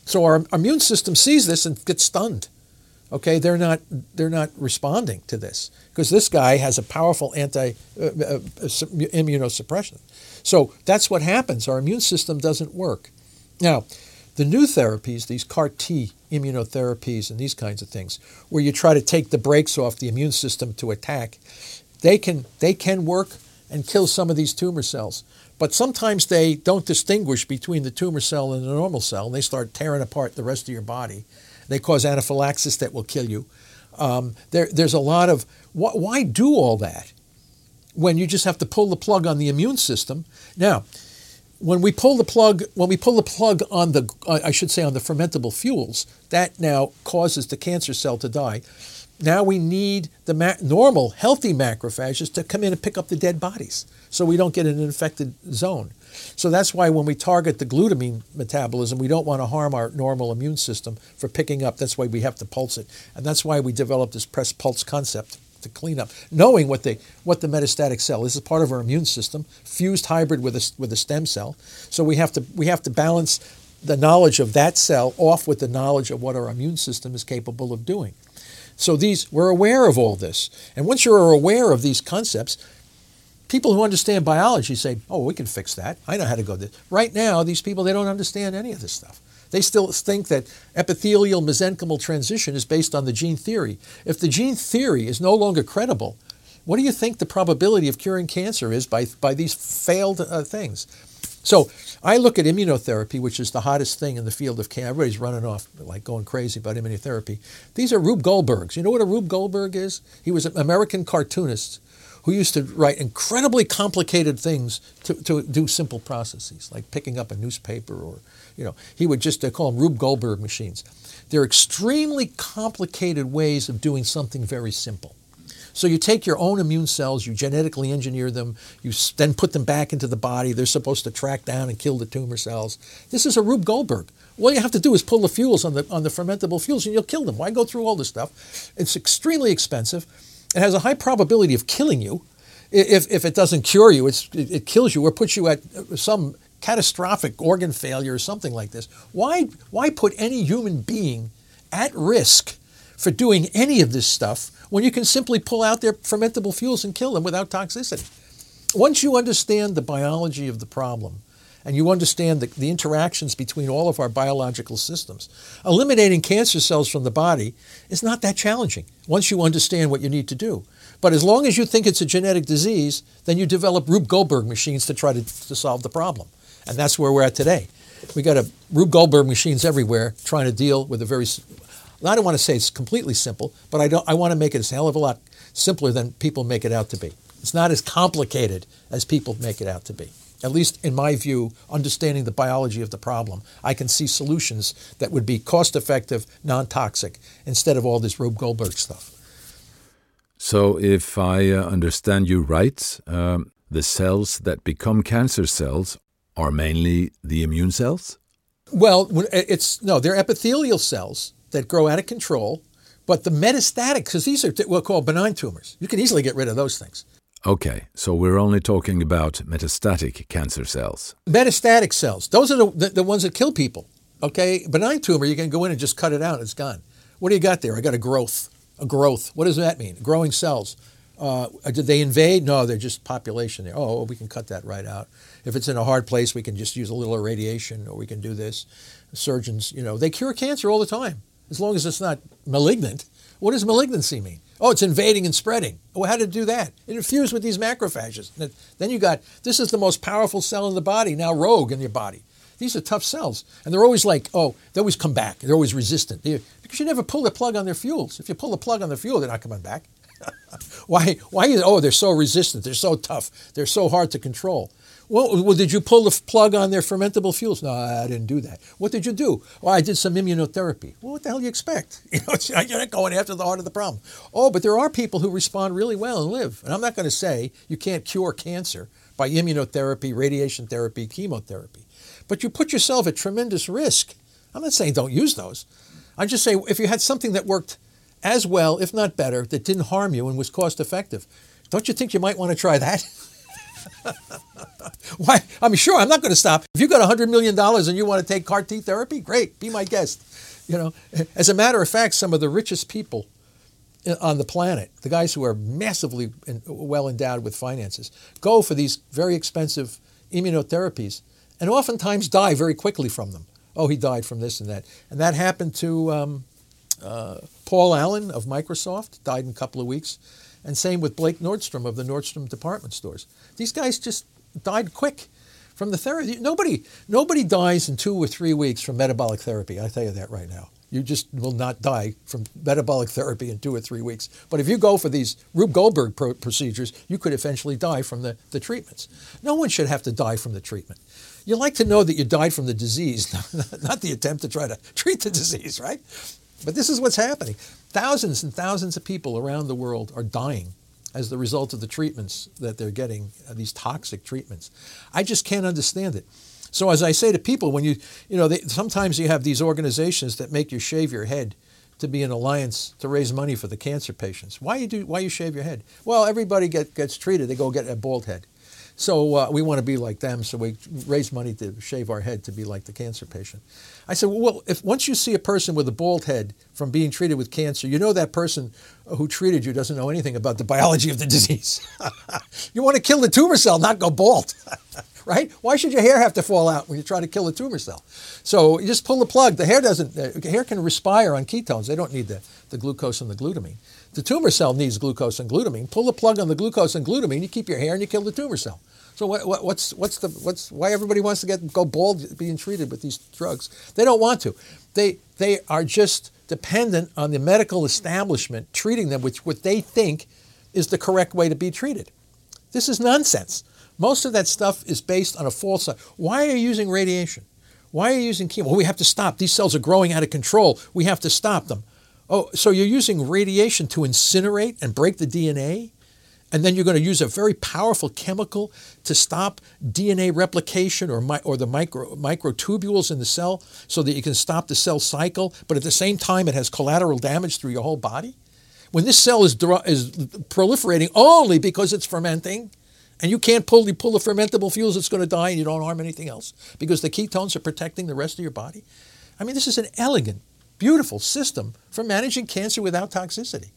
So our immune system sees this and gets stunned. Okay, they're not they're not responding to this because this guy has a powerful anti uh, uh, immunosuppression. So that's what happens. Our immune system doesn't work. Now, the new therapies, these CAR T immunotherapies and these kinds of things, where you try to take the brakes off the immune system to attack, they can they can work and kill some of these tumor cells. But sometimes they don't distinguish between the tumor cell and the normal cell, and they start tearing apart the rest of your body. They cause anaphylaxis that will kill you. Um, there, there's a lot of wh- why do all that when you just have to pull the plug on the immune system? Now, when we pull the plug, when we pull the plug on the, I should say, on the fermentable fuels, that now causes the cancer cell to die. Now we need the ma- normal, healthy macrophages to come in and pick up the dead bodies, so we don't get an infected zone. So that's why when we target the glutamine metabolism, we don't want to harm our normal immune system for picking up. That's why we have to pulse it, and that's why we developed this press pulse concept to clean up, knowing what the what the metastatic cell is. This is part of our immune system, fused hybrid with a with a stem cell. So we have to we have to balance the knowledge of that cell off with the knowledge of what our immune system is capable of doing. So these we're aware of all this, and once you're aware of these concepts, people who understand biology say, "Oh, we can fix that. I know how to go this." Right now, these people they don't understand any of this stuff. They still think that epithelial mesenchymal transition is based on the gene theory. If the gene theory is no longer credible, what do you think the probability of curing cancer is by, by these failed uh, things? So I look at immunotherapy, which is the hottest thing in the field of cancer. Everybody's running off, like going crazy about immunotherapy. These are Rube Goldbergs. You know what a Rube Goldberg is? He was an American cartoonist who used to write incredibly complicated things to, to do simple processes, like picking up a newspaper or you know, he would just call them Rube Goldberg machines. They're extremely complicated ways of doing something very simple. So you take your own immune cells, you genetically engineer them, you then put them back into the body. They're supposed to track down and kill the tumor cells. This is a Rube Goldberg. All you have to do is pull the fuels on the on the fermentable fuels, and you'll kill them. Why go through all this stuff? It's extremely expensive. It has a high probability of killing you. If, if it doesn't cure you, it, it kills you or puts you at uh, some catastrophic organ failure or something like this, why, why put any human being at risk for doing any of this stuff when you can simply pull out their fermentable fuels and kill them without toxicity? Once you understand the biology of the problem, and you understand the, the, interactions between all of our biological systems. Eliminating cancer cells from the body is not that challenging once you understand what you need to do. But as long as you think it's a genetic disease, then you develop Rube Goldberg machines to try to, to solve the problem. And that's where we're at today. We got a Rube Goldberg machines everywhere trying to deal with a very, I don't want to say it's completely simple, but I, don't, I want to make it a hell of a lot simpler than people make it out to be. It's not as complicated as people make it out to be. At least in my view, understanding the biology of the problem, I can see solutions that would be cost effective, non toxic, instead of all this Rube Goldberg stuff. So, if I uh, understand you right, um, the cells that become cancer cells are mainly the immune cells? Well, it's no, they're epithelial cells that grow out of control, but the metastatic, because these are what we call benign tumors, you can easily get rid of those things. Okay, so we're only talking about metastatic cancer cells. Metastatic cells, those are the, the, the ones that kill people. Okay, benign tumor, you can go in and just cut it out, it's gone. What do you got there? I got a growth. A growth. What does that mean? Growing cells. Uh, did they invade? No, they're just population there. Oh, we can cut that right out. If it's in a hard place, we can just use a little irradiation, or we can do this. Surgeons, you know, they cure cancer all the time as long as it's not malignant. What does malignancy mean? Oh, it's invading and spreading. Well, how it do that? It infused with these macrophages. Then you got this is the most powerful cell in the body, now rogue in your body. These are tough cells. And they're always like, oh, they always come back. They're always resistant. because you never pull the plug on their fuels. If you pull the plug on their fuel, they're not coming back. why? Why? Oh, they're so resistant. They're so tough. They're so hard to control. Well, well, did you pull the plug on their fermentable fuels? No, I didn't do that. What did you do? Well, I did some immunotherapy. Well, what the hell do you expect? You know, you're not going after the heart of the problem. Oh, but there are people who respond really well and live. And I'm not going to say you can't cure cancer by immunotherapy, radiation therapy, chemotherapy. But you put yourself at tremendous risk. I'm not saying don't use those. I'm just saying if you had something that worked as well, if not better, that didn't harm you and was cost effective, don't you think you might want to try that? Why? I'm sure I'm not going to stop. If you've got $100 million and you want to take CAR T therapy, great, be my guest. You know, as a matter of fact, some of the richest people on the planet, the guys who are massively well endowed with finances, go for these very expensive immunotherapies and oftentimes die very quickly from them. Oh, he died from this and that. And that happened to um, uh, Paul Allen of Microsoft, died in a couple of weeks. And same with Blake Nordstrom of the Nordstrom department stores. These guys just died quick from the therapy. Nobody, nobody dies in two or three weeks from metabolic therapy. I tell you that right now. You just will not die from metabolic therapy in two or three weeks. But if you go for these Rube Goldberg pro- procedures, you could eventually die from the, the treatments. No one should have to die from the treatment. You like to know that you died from the disease, not the attempt to try to treat the disease, right? But this is what's happening. Thousands and thousands of people around the world are dying as the result of the treatments that they're getting, uh, these toxic treatments. I just can't understand it. So as I say to people, when you, you know, they, sometimes you have these organizations that make you shave your head to be an alliance to raise money for the cancer patients. Why you do? Why you shave your head? Well, everybody get, gets treated. They go get a bald head. So uh, we want to be like them, so we raise money to shave our head to be like the cancer patient. I said, well, if once you see a person with a bald head from being treated with cancer, you know that person who treated you doesn't know anything about the biology of the disease. you want to kill the tumor cell, not go bald. right? Why should your hair have to fall out when you try to kill a tumor cell? So you just pull the plug. The hair doesn't. The hair can respire on ketones. They don't need the, the glucose and the glutamine. The tumor cell needs glucose and glutamine. Pull the plug on the glucose and glutamine. You keep your hair and you kill the tumor cell. So what, what, what's what's the what's why everybody wants to get go bald being treated with these drugs? They don't want to. They they are just dependent on the medical establishment treating them with what they think is the correct way to be treated. This is nonsense. Most of that stuff is based on a false. Why are you using radiation? Why are you using chemo? Well, we have to stop. These cells are growing out of control. We have to stop them. Oh, so you're using radiation to incinerate and break the DNA? And then you're going to use a very powerful chemical to stop DNA replication or, or the micro, microtubules in the cell so that you can stop the cell cycle, but at the same time it has collateral damage through your whole body? When this cell is, is proliferating only because it's fermenting, and you can't pull, pull the fermentable fuels, it's going to die and you don't harm anything else because the ketones are protecting the rest of your body. I mean, this is an elegant, beautiful system for managing cancer without toxicity.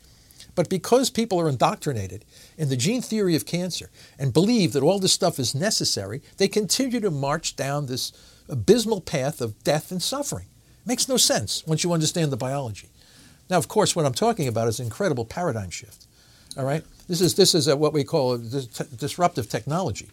But because people are indoctrinated in the gene theory of cancer and believe that all this stuff is necessary, they continue to march down this abysmal path of death and suffering. It makes no sense once you understand the biology. Now, of course, what I'm talking about is an incredible paradigm shift. All right? This is, this is a, what we call a disruptive technology.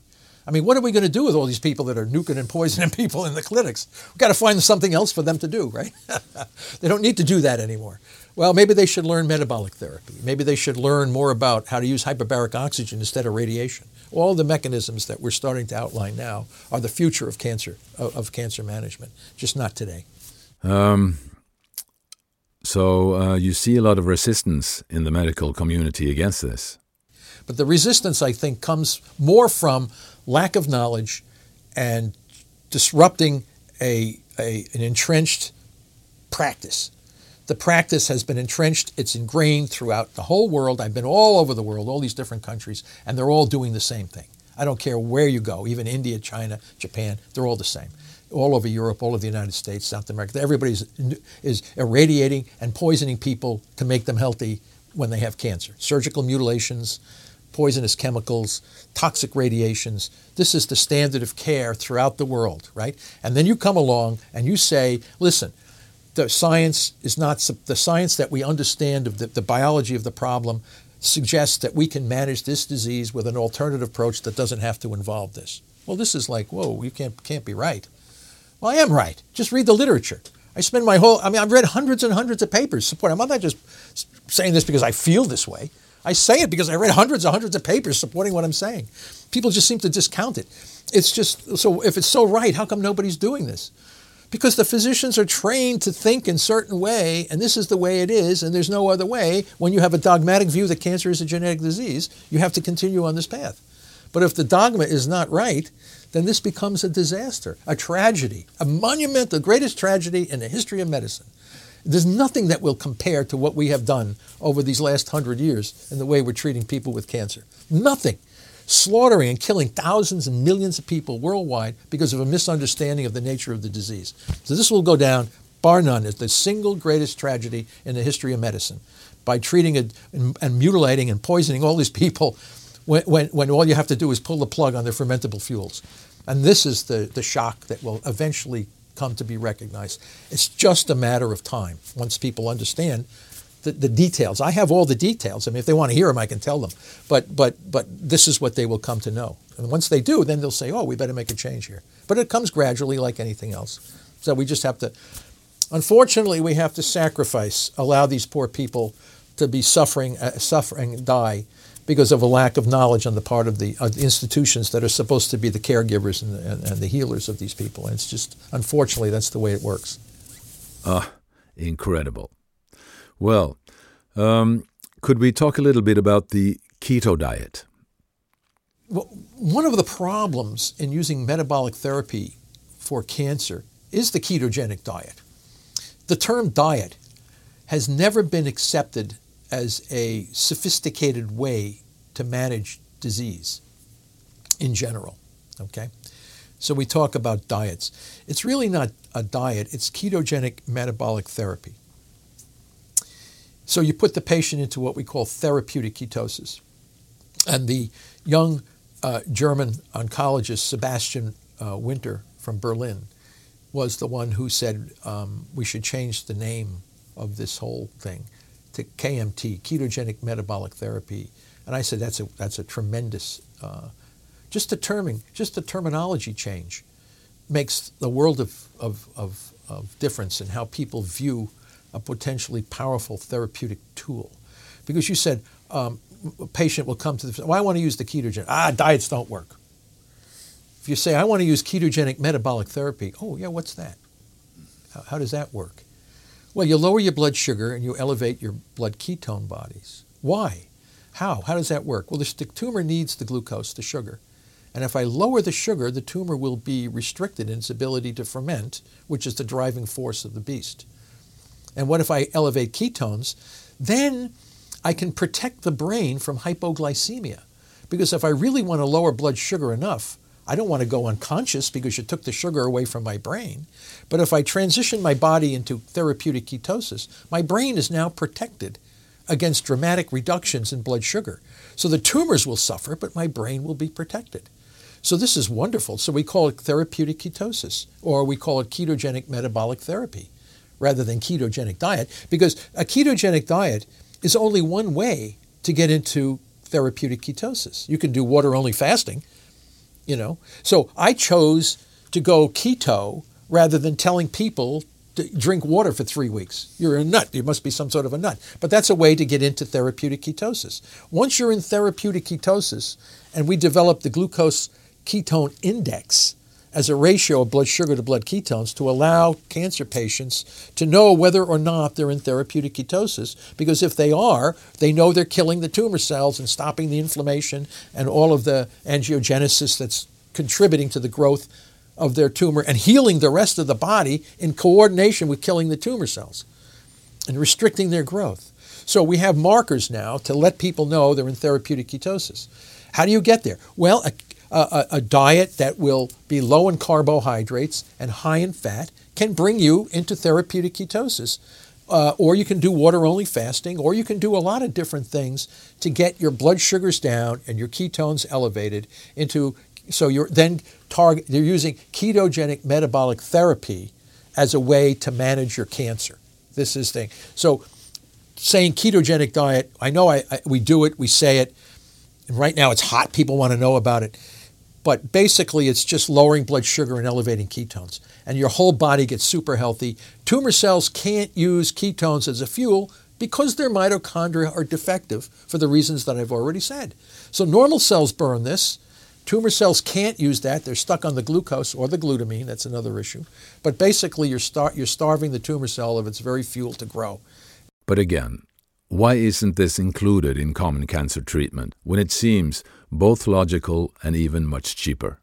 I mean, what are we going to do with all these people that are nuking and poisoning people in the clinics? We've got to find something else for them to do, right? they don't need to do that anymore. Well, maybe they should learn metabolic therapy. Maybe they should learn more about how to use hyperbaric oxygen instead of radiation. All the mechanisms that we're starting to outline now are the future of cancer of, of cancer management, just not today. Um, so uh, you see a lot of resistance in the medical community against this. But the resistance, I think, comes more from lack of knowledge and disrupting a, a an entrenched practice the practice has been entrenched, it's ingrained throughout the whole world. I've been all over the world, all these different countries, and they're all doing the same thing. I don't care where you go, even India, China, Japan, they're all the same. All over Europe, all over the United States, South America, everybody is irradiating and poisoning people to make them healthy when they have cancer. Surgical mutilations, poisonous chemicals, toxic radiations. This is the standard of care throughout the world, right? And then you come along and you say, listen, the science is not the science that we understand of the, the biology of the problem suggests that we can manage this disease with an alternative approach that doesn't have to involve this. Well, this is like, whoa, you can't can't be right. Well, I am right. Just read the literature. I spend my whole I mean, I've read hundreds and hundreds of papers supporting. I'm not just saying this because I feel this way. I say it because I read hundreds and hundreds of papers supporting what I'm saying. People just seem to discount it. It's just so if it's so right, how come nobody's doing this? Because the physicians are trained to think in certain way and this is the way it is and there's no other way. When you have a dogmatic view that cancer is a genetic disease you have to continue on this path. But if the dogma is not right then this becomes a disaster a tragedy a monument the greatest tragedy in the history of medicine. There's nothing that will compare to what we have done over these last hundred years in the way we're treating people with cancer. Nothing slaughtering and killing thousands and millions of people worldwide because of a misunderstanding of the nature of the disease. So this will go down, bar none, as the single greatest tragedy in the history of medicine by treating and, and mutilating and poisoning all these people when, when, when all you have to do is pull the plug on their fermentable fuels. And this is the, the shock that will eventually come to be recognized. It's just a matter of time once people understand the, the, details. I have all the details. I mean, if they want to hear them, I can tell them. But but but this is what they will come to know. And once they do, then they'll say, "Oh, we better make a change here." But it comes gradually, like anything else. So we just have to Unfortunately, we have to sacrifice, allow these poor people to be suffering, uh, suffering, die because of a lack of knowledge on the part of the, uh, institutions that are supposed to be the caregivers and the, and, and the healers of these people. And it's just, unfortunately, that's the way it works. Ah, incredible. Well, um, could we talk a little bit about the keto diet? Well, one of the problems in using metabolic therapy for cancer is the ketogenic diet. The term diet has never been accepted as a sophisticated way to manage disease in general. Okay? So we talk about diets. It's really not a diet, it's ketogenic metabolic therapy. So you put the patient into what we call therapeutic ketosis. And the young uh, German oncologist Sebastian uh, Winter from Berlin was the one who said um, we should change the name of this whole thing to KMT, ketogenic metabolic therapy. And I said that's a that's a tremendous, uh, just the terming, just the terminology change, makes the world of, of, of, of difference in how people view a potentially powerful therapeutic tool. Because you said um, a patient will come to the, well, I want to use the ketogen. Ah, diets don't work. If you say, I want to use ketogenic metabolic therapy, oh, yeah, what's that? How, how does that work? Well, you lower your blood sugar and you elevate your blood ketone bodies. Why? How? How does that work? Well, the tumor needs the glucose, the sugar. And if I lower the sugar, the tumor will be restricted in its ability to ferment, which is the driving force of the beast. And what if I elevate ketones? Then I can protect the brain from hypoglycemia. Because if I really want to lower blood sugar enough, I don't want to go unconscious because you took the sugar away from my brain. But if I transition my body into therapeutic ketosis, my brain is now protected against dramatic reductions in blood sugar. So the tumors will suffer, but my brain will be protected. So this is wonderful. So we call it therapeutic ketosis, or we call it ketogenic metabolic therapy rather than ketogenic diet, because a ketogenic diet is only one way to get into therapeutic ketosis. You can do water only fasting, you know. So I chose to go keto rather than telling people to drink water for three weeks. You're a nut. You must be some sort of a nut. But that's a way to get into therapeutic ketosis. Once you're in therapeutic ketosis, and we develop the glucose ketone index as a ratio of blood sugar to blood ketones to allow cancer patients to know whether or not they're in therapeutic ketosis. Because if they are, they know they're killing the tumor cells and stopping the inflammation and all of the angiogenesis that's contributing to the growth of their tumor and healing the rest of the body in coordination with killing the tumor cells and restricting their growth. So we have markers now to let people know they're in therapeutic ketosis. How do you get there? Well, a, a, a, diet that will be low in carbohydrates and high in fat can bring you into therapeutic ketosis. Uh, or you can do water only fasting, or you can do a lot of different things to get your blood sugars down and your ketones elevated into. So you're then target. You're using ketogenic metabolic therapy as a way to manage your cancer. This is thing. So saying ketogenic diet, I know I, I, we do it, we say it, and right now it's hot. People want to know about it. But basically, it's just lowering blood sugar and elevating ketones. And your whole body gets super healthy. Tumor cells can't use ketones as a fuel because their mitochondria are defective for the reasons that I've already said. So normal cells burn this. Tumor cells can't use that. They're stuck on the glucose or the glutamine. That's another issue. But basically, you're, star- you're starving the tumor cell of its very fuel to grow. But again, why isn't this included in common cancer treatment when it seems both logical and even much cheaper.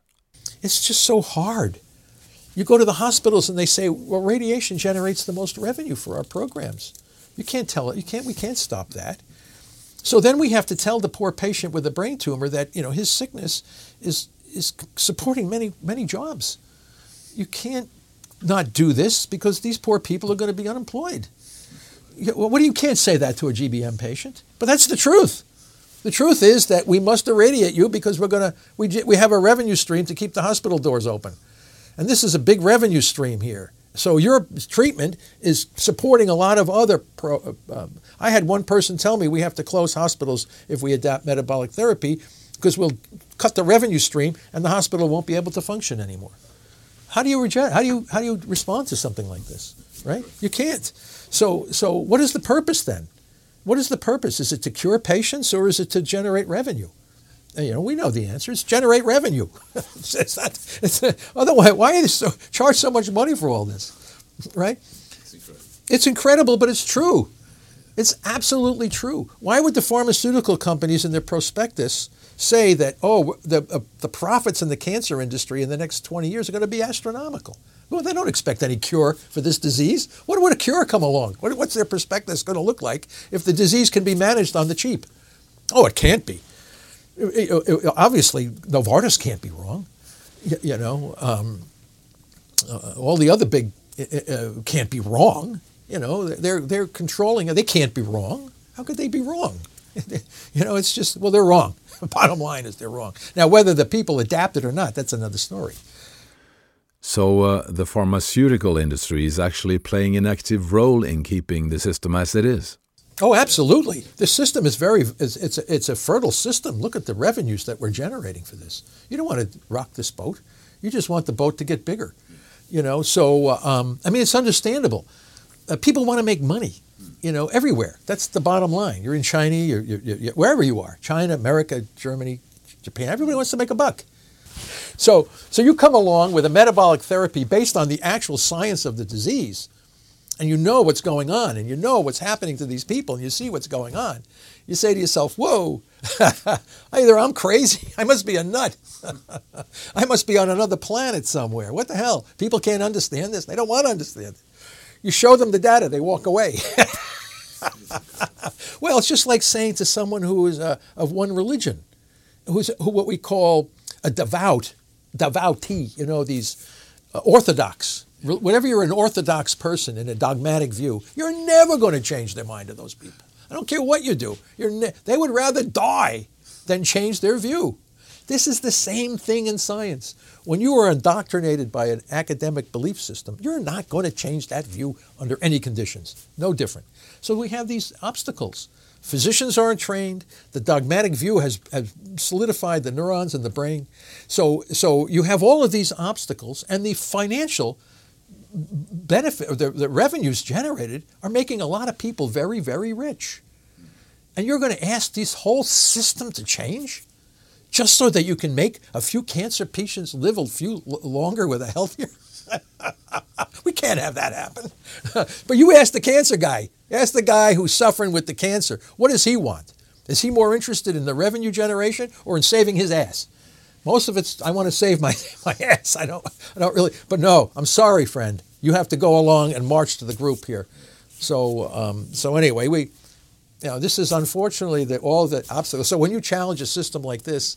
It's just so hard. You go to the hospitals and they say, well, radiation generates the most revenue for our programs. You can't tell it. You can't, we can't stop that. So then we have to tell the poor patient with a brain tumor that, you know, his sickness is, is supporting many, many jobs. You can't not do this because these poor people are going to be unemployed. What do you can't say that to a GBM patient? But that's the truth. The truth is that we must irradiate you because we're going to we, we have a revenue stream to keep the hospital doors open. And this is a big revenue stream here. So your treatment is supporting a lot of other. Pro, uh, I had one person tell me we have to close hospitals if we adapt metabolic therapy because we'll cut the revenue stream and the hospital won't be able to function anymore. How do you reject? How do you how do you respond to something like this? right? You can't. So, so what is the purpose then? What is the purpose? Is it to cure patients or is it to generate revenue? And, you know, we know the answer. It's generate revenue. it's not, it's, otherwise, why you so, charge so much money for all this, right? It's incredible. it's incredible, but it's true. It's absolutely true. Why would the pharmaceutical companies in their prospectus say that, oh, the, uh, the profits in the cancer industry in the next 20 years are going to be astronomical? Well, they don't expect any cure for this disease. What would a cure come along? What, what's their prospectus going to look like if the disease can be managed on the cheap? Oh, it can't be. It, it, it, obviously, Novartis can't be wrong. You, you know, um, uh, all the other big uh, uh can't be wrong. You know, they're they're controlling. They can't be wrong. How could they be wrong? you know, it's just well, they're wrong. Bottom line is they're wrong. Now, whether the people adapt it or not, that's another story. So uh, the pharmaceutical industry is actually playing an active role in keeping the system as it is. Oh, absolutely. The system is very, it's, it's, a, it's a fertile system. Look at the revenues that we're generating for this. You don't want to rock this boat. You just want the boat to get bigger. You know, so, uh, um, I mean, it's understandable. Uh, people want to make money, you know, everywhere. That's the bottom line. You're in China, you're, you're, you're, wherever you are China, America, Germany, Japan, everybody wants to make a buck. So, so you come along with a metabolic therapy based on the actual science of the disease, and you know what's going on, and you know what's happening to these people, and you see what's going on. You say to yourself, "Whoa, either I'm crazy, I must be a nut, I must be on another planet somewhere. What the hell? People can't understand this. They don't want to understand it. You show them the data, they walk away." well, it's just like saying to someone who is uh, of one religion, who's who what we call a devout, devoutee, you know, these uh, orthodox. Whenever you're an orthodox person in a dogmatic view, you're never going to change their mind to those people. I don't care what you do. Ne- they would rather die than change their view. This is the same thing in science. When you are indoctrinated by an academic belief system, you're not going to change that view under any conditions. No different. So we have these obstacles. Physicians aren't trained. The dogmatic view has, has solidified the neurons in the brain. So, so you have all of these obstacles, and the financial benefit, the, the revenues generated, are making a lot of people very, very rich. And you're going to ask this whole system to change? just so that you can make a few cancer patients live a few longer with a healthier. we can't have that happen. but you ask the cancer guy, ask the guy who's suffering with the cancer, what does he want? Is he more interested in the revenue generation or in saving his ass? Most of it's I want to save my, my ass. I don't I don't really but no, I'm sorry, friend. You have to go along and march to the group here. So um, so anyway, we you know, this is unfortunately the, all the obstacles. So when you challenge a system like this,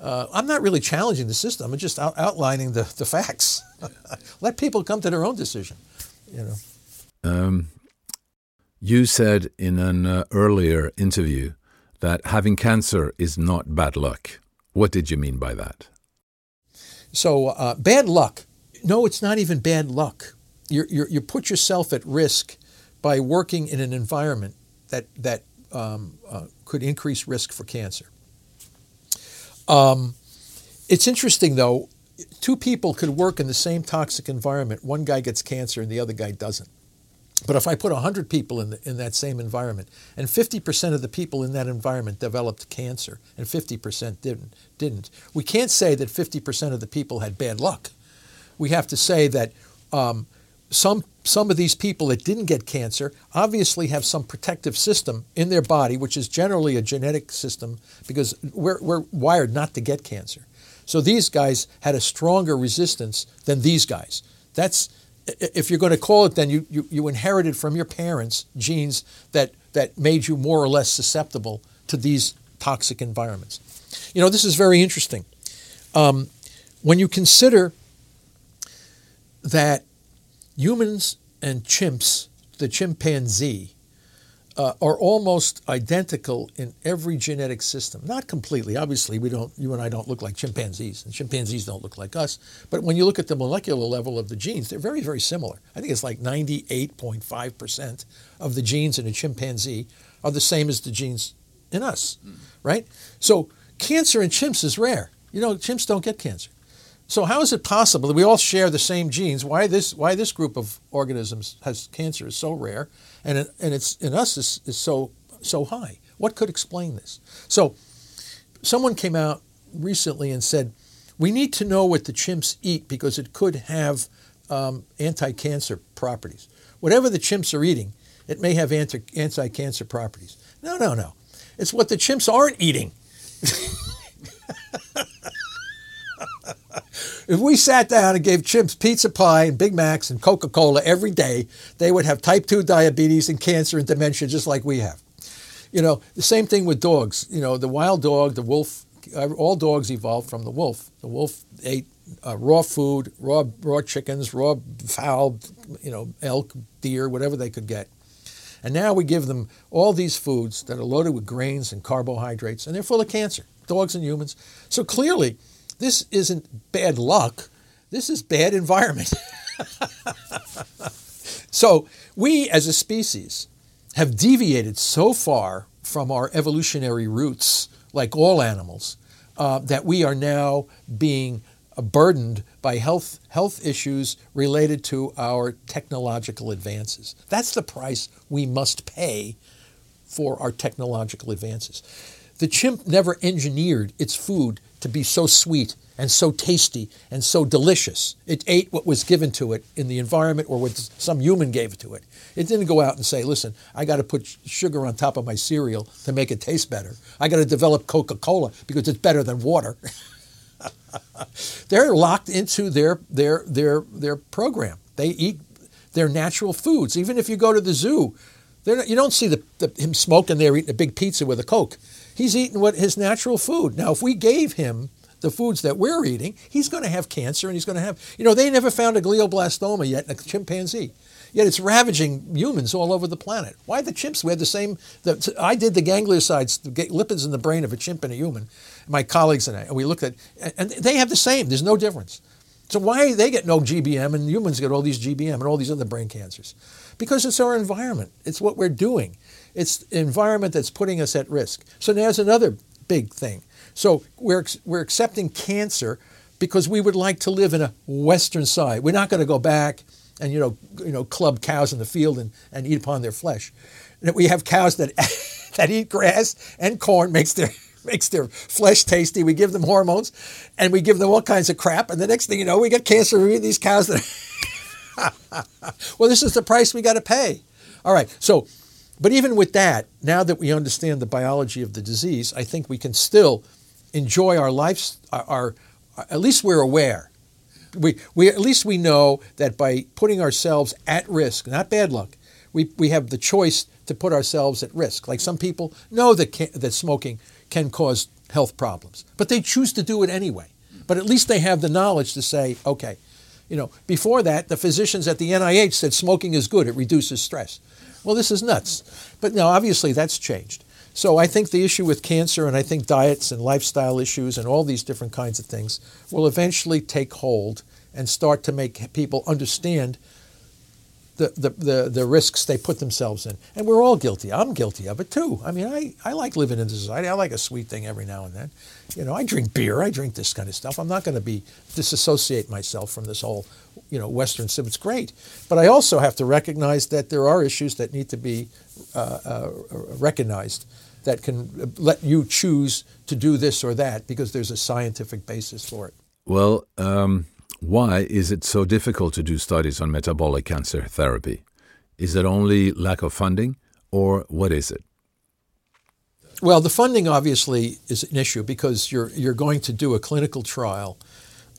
uh, I'm not really challenging the system. I'm just out, outlining the, the facts. Let people come to their own decision. You know. Um, you said in an uh, earlier interview that having cancer is not bad luck. What did you mean by that? So uh, bad luck. No, it's not even bad luck. you you put yourself at risk by working in an environment that, that um, uh, could increase risk for cancer. Um, it's interesting, though, two people could work in the same toxic environment. One guy gets cancer and the other guy doesn't. But if I put 100 people in, the, in that same environment, and 50% of the people in that environment developed cancer, and 50% didn't, didn't, we can't say that 50% of the people had bad luck. We have to say that um, some some of these people that didn't get cancer obviously have some protective system in their body, which is generally a genetic system because we're, we're wired not to get cancer. So these guys had a stronger resistance than these guys. That's if you're going to call it, then you, you, you inherited from your parents genes that, that made you more or less susceptible to these toxic environments. You know, this is very interesting. Um, when you consider that humans and chimps, the chimpanzee, uh, are almost identical in every genetic system. Not completely, obviously. We don't. You and I don't look like chimpanzees, and chimpanzees don't look like us. But when you look at the molecular level of the genes, they're very, very similar. I think it's like 98.5 percent of the genes in a chimpanzee are the same as the genes in us, mm. right? So cancer in chimps is rare. You know, chimps don't get cancer. So how is it possible that we all share the same genes? Why this why this group of organisms has cancer is so rare, and it, and it's in us is, is so so high? What could explain this? So, someone came out recently and said we need to know what the chimps eat because it could have um, anti-cancer properties. Whatever the chimps are eating, it may have anti- anti-cancer properties. No, no, no. It's what the chimps aren't eating. if we sat down and gave chimps pizza pie and Big Macs and Coca Cola every day, they would have type 2 diabetes and cancer and dementia just like we have. You know, the same thing with dogs. You know, the wild dog, the wolf, all dogs evolved from the wolf. The wolf ate uh, raw food, raw raw chickens, raw fowl, you know, elk, deer, whatever they could get. And now we give them all these foods that are loaded with grains and carbohydrates, and they're full of cancer, dogs and humans. So clearly, this isn't bad luck. This is bad environment. so we as a species have deviated so far from our evolutionary roots, like all animals, uh, that we are now being burdened by health, health issues related to our technological advances. That's the price we must pay for our technological advances. The chimp never engineered its food to be so sweet and so tasty and so delicious. It ate what was given to it in the environment or what some human gave to it. It didn't go out and say, listen, I got to put sugar on top of my cereal to make it taste better. I got to develop Coca Cola because it's better than water. They're locked into their, their, their, their program. They eat their natural foods. Even if you go to the zoo, not, you don't see the, the, him smoking there eating a big pizza with a Coke. He's eating what his natural food. Now, if we gave him the foods that we're eating, he's going to have cancer and he's going to have, you know, they never found a glioblastoma yet in a chimpanzee. Yet it's ravaging humans all over the planet. Why the chimps? We had the same. The, I did the gangliosides, the lipids in the brain of a chimp and a human. My colleagues and I, and we looked at, and they have the same. There's no difference. So why they get no GBM and humans get all these GBM and all these other brain cancers? Because it's our environment. It's what we're doing. It's the environment that's putting us at risk. So there's another big thing. So we're, we're accepting cancer because we would like to live in a western side. We're not going to go back and you know, you know, club cows in the field and, and eat upon their flesh. We have cows that that eat grass and corn makes their makes their flesh tasty. We give them hormones, and we give them all kinds of crap. And the next thing you know, we get cancer. We eat these cows that. well, this is the price we got to pay. All right. So, but even with that, now that we understand the biology of the disease, I think we can still enjoy our lives. Our, our at least we're aware we, we at least we know that by putting ourselves at risk, not bad luck, we, we have the choice to put ourselves at risk. Like some people know that, can, that smoking can cause health problems, but they choose to do it anyway. But at least they have the knowledge to say, okay, you know, before that, the physicians at the NIH said smoking is good, it reduces stress. Well, this is nuts. But now, obviously, that's changed. So I think the issue with cancer and I think diets and lifestyle issues and all these different kinds of things will eventually take hold and start to make people understand the, the, the, risks they put themselves in. And we're all guilty. I'm guilty of it too. I mean, I, I like living in society. I like a sweet thing every now and then. You know, I drink beer. I drink this kind of stuff. I'm not going to be disassociate myself from this whole, you know, Western civ. It's great. But I also have to recognize that there are issues that need to be uh, uh, recognized that can let you choose to do this or that because there's a scientific basis for it. Well, um, why is it so difficult to do studies on metabolic cancer therapy? Is it only lack of funding, or what is it? Well, the funding obviously is an issue because you're you're going to do a clinical trial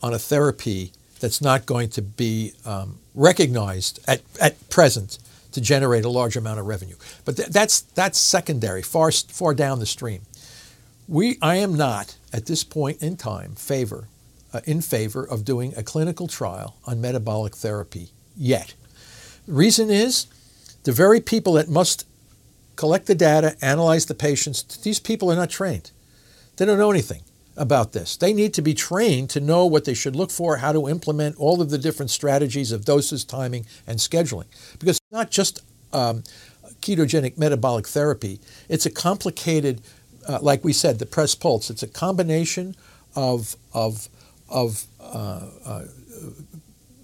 on a therapy that's not going to be um, recognized at, at present to generate a large amount of revenue. But th- that's that's secondary, far far down the stream. We I am not at this point in time favor uh, in favor of doing a clinical trial on metabolic therapy yet. The reason is the very people that must collect the data, analyze the patients, these people are not trained. They don't know anything about this. They need to be trained to know what they should look for, how to implement all of the different strategies of doses, timing, and scheduling. Because it's not just um, ketogenic metabolic therapy, it's a complicated, uh, like we said, the press pulse. It's a combination of, of, of uh,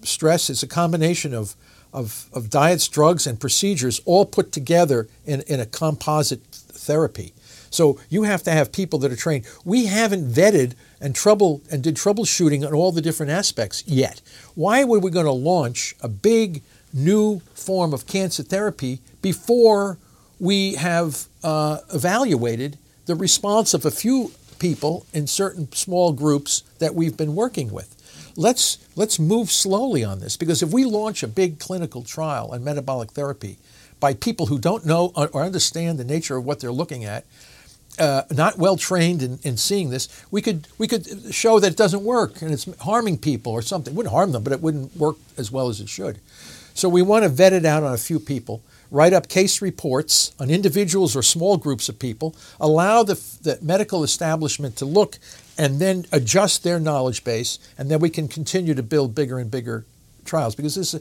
stress is a combination of, of, of diets, drugs, and procedures all put together in, in a composite therapy. So you have to have people that are trained. We haven't vetted and trouble and did troubleshooting on all the different aspects yet. Why were we going to launch a big new form of cancer therapy before we have uh, evaluated the response of a few people in certain small groups that we've been working with? Let's let's move slowly on this because if we launch a big clinical trial on metabolic therapy by people who don't know or understand the nature of what they're looking at, uh, not well trained in, in seeing this, we could we could show that it doesn't work and it's harming people or something. It wouldn't harm them, but it wouldn't work as well as it should. So we want to vet it out on a few people, write up case reports on individuals or small groups of people, allow the, the medical establishment to look and then adjust their knowledge base, and then we can continue to build bigger and bigger trials because this,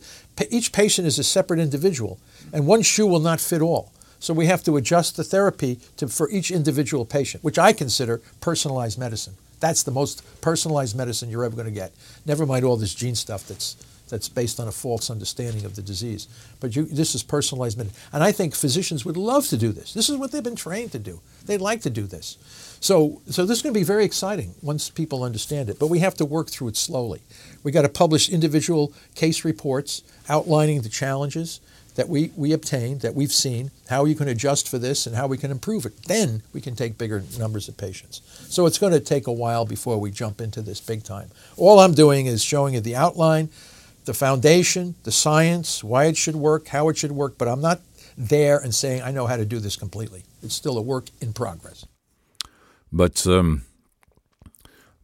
each patient is a separate individual, and one shoe will not fit all. So we have to adjust the therapy to, for each individual patient, which I consider personalized medicine. That's the most personalized medicine you're ever going to get. Never mind all this gene stuff that's that's based on a false understanding of the disease. But you, this is personalized medicine. And I think physicians would love to do this. This is what they've been trained to do. They'd like to do this. So, so this is going to be very exciting once people understand it. But we have to work through it slowly. We've got to publish individual case reports outlining the challenges that we, we obtained, that we've seen, how you can adjust for this and how we can improve it. Then we can take bigger numbers of patients. So it's going to take a while before we jump into this big time. All I'm doing is showing you the outline, the foundation, the science, why it should work, how it should work, but I'm not there and saying I know how to do this completely. It's still a work in progress. But um,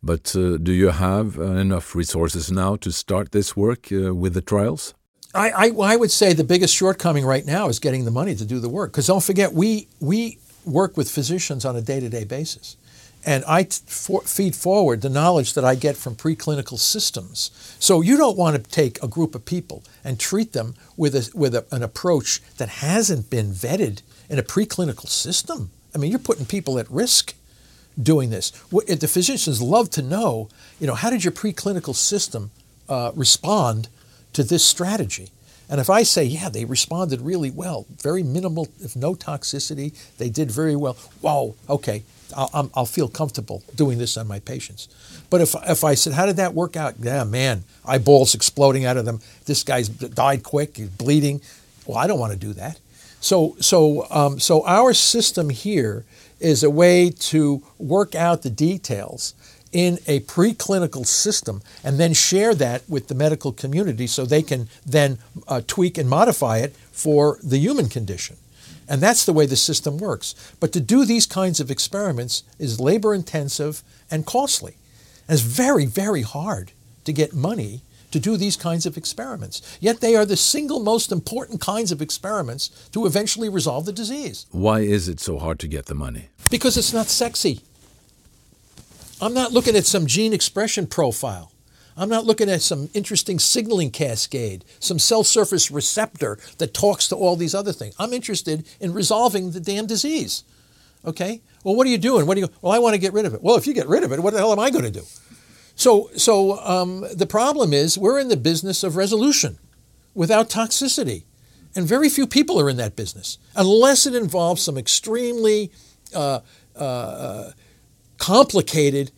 but uh, do you have uh, enough resources now to start this work uh, with the trials? I, I, I, would say the biggest shortcoming right now is getting the money to do the work. Because don't forget, we, we work with physicians on a day to day basis. And I for, feed forward the knowledge that I get from preclinical systems. So you don't want to take a group of people and treat them with, a, with a, an approach that hasn't been vetted in a preclinical system. I mean, you're putting people at risk doing this. The physicians love to know, you know, how did your preclinical system uh, respond to this strategy. And if I say, yeah, they responded really well, very minimal, if no toxicity, they did very well, whoa, okay, I'll, I'll, feel comfortable doing this on my patients. But if, if I said, how did that work out? Yeah, man, eyeballs exploding out of them. This guy's died quick, he's bleeding. Well, I don't want to do that. So, so, um, so our system here is a way to work out the details in a preclinical system and then share that with the medical community so they can then uh, tweak and modify it for the human condition. And that's the way the system works. But to do these kinds of experiments is labor intensive and costly. And it's very, very hard to get money to do these kinds of experiments. Yet they are the single most important kinds of experiments to eventually resolve the disease. Why is it so hard to get the money? Because it's not sexy. I'm not looking at some gene expression profile. I'm not looking at some interesting signaling cascade, some cell surface receptor that talks to all these other things. I'm interested in resolving the damn disease. Okay? Well, what are you doing? What do you? Well, I want to get rid of it. Well, if you get rid of it, what the hell am I going to do? So, so um, the problem is we're in the business of resolution without toxicity, and very few people are in that business unless it involves some extremely uh, uh, uh complicated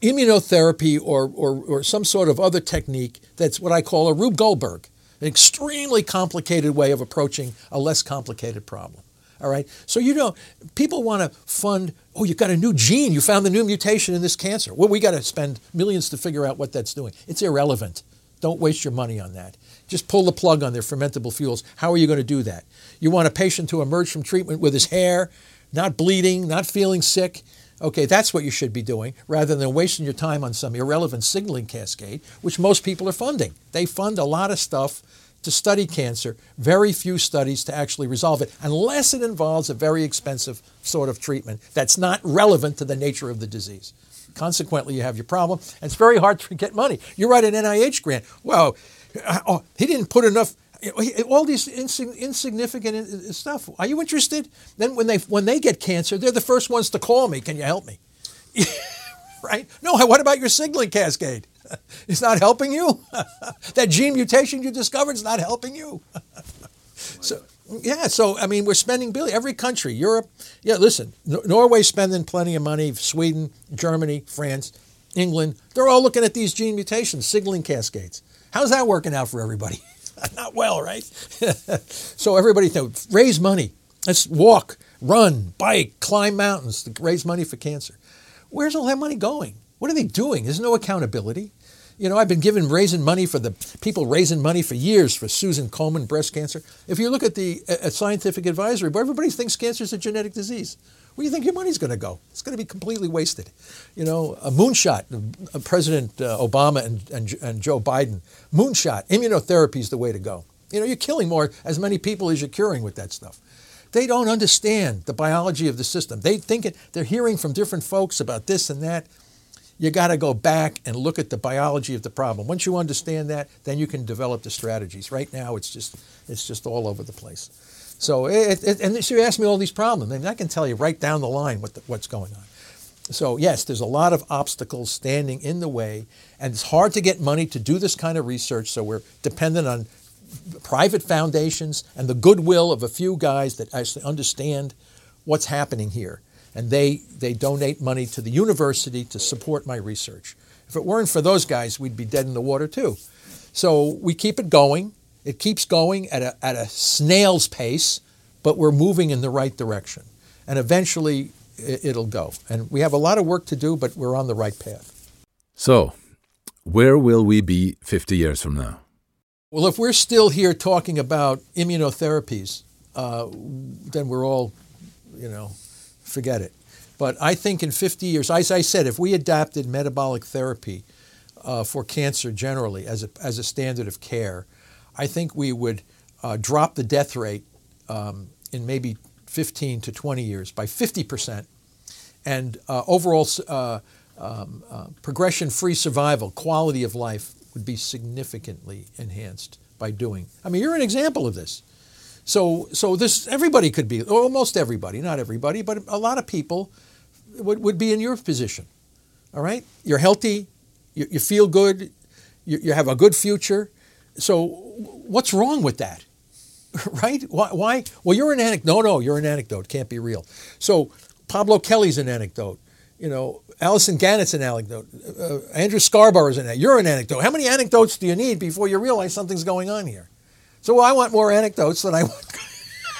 immunotherapy or, or, or some sort of other technique that's what I call a Rube Goldberg, an extremely complicated way of approaching a less complicated problem. All right. So you know, people want to fund. Oh, you've got a new gene. You found the new mutation in this cancer. Well, we got to spend millions to figure out what that's doing. It's irrelevant. Don't waste your money on that. Just pull the plug on their fermentable fuels. How are you going to do that? You want a patient to emerge from treatment with his hair not bleeding, not feeling sick. Okay, that's what you should be doing rather than wasting your time on some irrelevant signaling cascade, which most people are funding. They fund a lot of stuff to study cancer, very few studies to actually resolve it, unless it involves a very expensive sort of treatment that's not relevant to the nature of the disease. Consequently, you have your problem, and it's very hard to get money. You write an NIH grant. Well, uh, oh, he didn't put enough all these insignificant stuff. Are you interested? Then when they when they get cancer, they're the first ones to call me. Can you help me? right? No. What about your signaling cascade? it's not helping you. that gene mutation you discovered is not helping you. so, yeah, so I mean, we're spending billions. Every country, Europe, yeah. Listen, Norway's spending plenty of money. Sweden, Germany, France, England, they're all looking at these gene mutations, signaling cascades. How's that working out for everybody? Not well, right? so everybody th- raise money. Let's walk, run, bike, climb mountains to raise money for cancer. Where's all that money going? What are they doing? There's no accountability. You know, I've been given raising money for the people raising money for years for Susan Komen breast cancer. If you look at the uh, scientific advisory board, everybody thinks cancer is a genetic disease. Where do you think your money's going to go? It's going to be completely wasted. You know, a moonshot, uh, President uh, Obama and, and, and Joe Biden, moonshot, immunotherapy is the way to go. You know, you're killing more, as many people as you're curing with that stuff. They don't understand the biology of the system. They think it, they're hearing from different folks about this and that you got to go back and look at the biology of the problem. Once you understand that, then you can develop the strategies. Right now, it's just it's just all over the place. So, it, it, and so you ask me all these problems, and I can tell you right down the line what the, what's going on. So, yes, there's a lot of obstacles standing in the way, and it's hard to get money to do this kind of research. So, we're dependent on private foundations and the goodwill of a few guys that actually understand what's happening here and they, they donate money to the university to support my research. If it weren't for those guys, we'd be dead in the water too. So we keep it going. It keeps going at a, at a snail's pace, but we're moving in the right direction. And eventually it'll go. And we have a lot of work to do, but we're on the right path. So, where will we be 50 years from now? Well, if we're still here talking about immunotherapies, uh, then we're all, you know, forget it. But I think in 50 years, as I said, if we adapted metabolic therapy uh, for cancer generally as a, as a standard of care, I think we would uh, drop the death rate um, in maybe 15 to 20 years by 50%. And uh, overall uh, um, uh, progression free survival, quality of life would be significantly enhanced by doing. I mean, you're an example of this. So, so this everybody could be, almost everybody, not everybody, but a lot of people would, would be in your position. All right, you're healthy, you, you feel good, you, you have a good future. So, what's wrong with that? right? Why, why? Well, you're an anecdote. No, no, you're an anecdote. Can't be real. So, Pablo Kelly's an anecdote. You know, Allison Gannett's an anecdote. Uh, Andrew Scarborough's an anecdote. You're an anecdote. How many anecdotes do you need before you realize something's going on here? So I want more anecdotes than I want.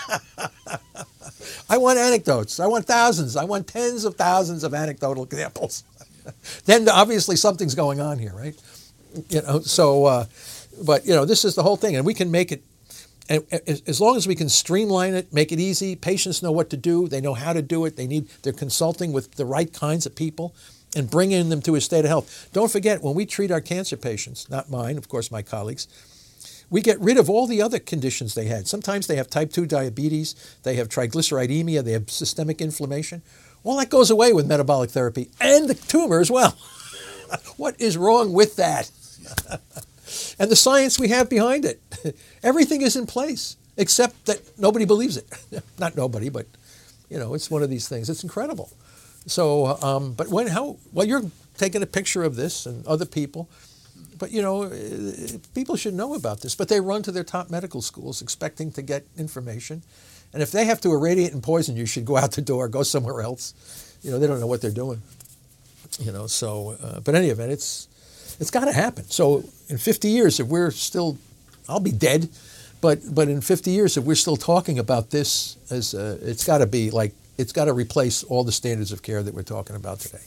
I want anecdotes. I want thousands. I want tens of thousands of anecdotal examples. then obviously something's going on here, right? You know. So, uh, but you know, this is the whole thing, and we can make it. And as long as we can streamline it, make it easy, patients know what to do. They know how to do it. They need they're consulting with the right kinds of people and bringing them to a state of health. Don't forget when we treat our cancer patients, not mine, of course, my colleagues we get rid of all the other conditions they had. Sometimes they have type 2 diabetes, they have triglyceridemia, they have systemic inflammation. All that goes away with metabolic therapy and the tumor as well. what is wrong with that? and the science we have behind it. Everything is in place, except that nobody believes it. Not nobody, but you know, it's one of these things. It's incredible. So, um, but when, how, well, you're taking a picture of this and other people but you know, people should know about this. But they run to their top medical schools expecting to get information, and if they have to irradiate and poison you, should go out the door, go somewhere else. You know, they don't know what they're doing. You know, so uh, but any event, it's it's got to happen. So in 50 years, if we're still, I'll be dead, but but in 50 years, if we're still talking about this, as uh, it's got to be like it's got to replace all the standards of care that we're talking about today.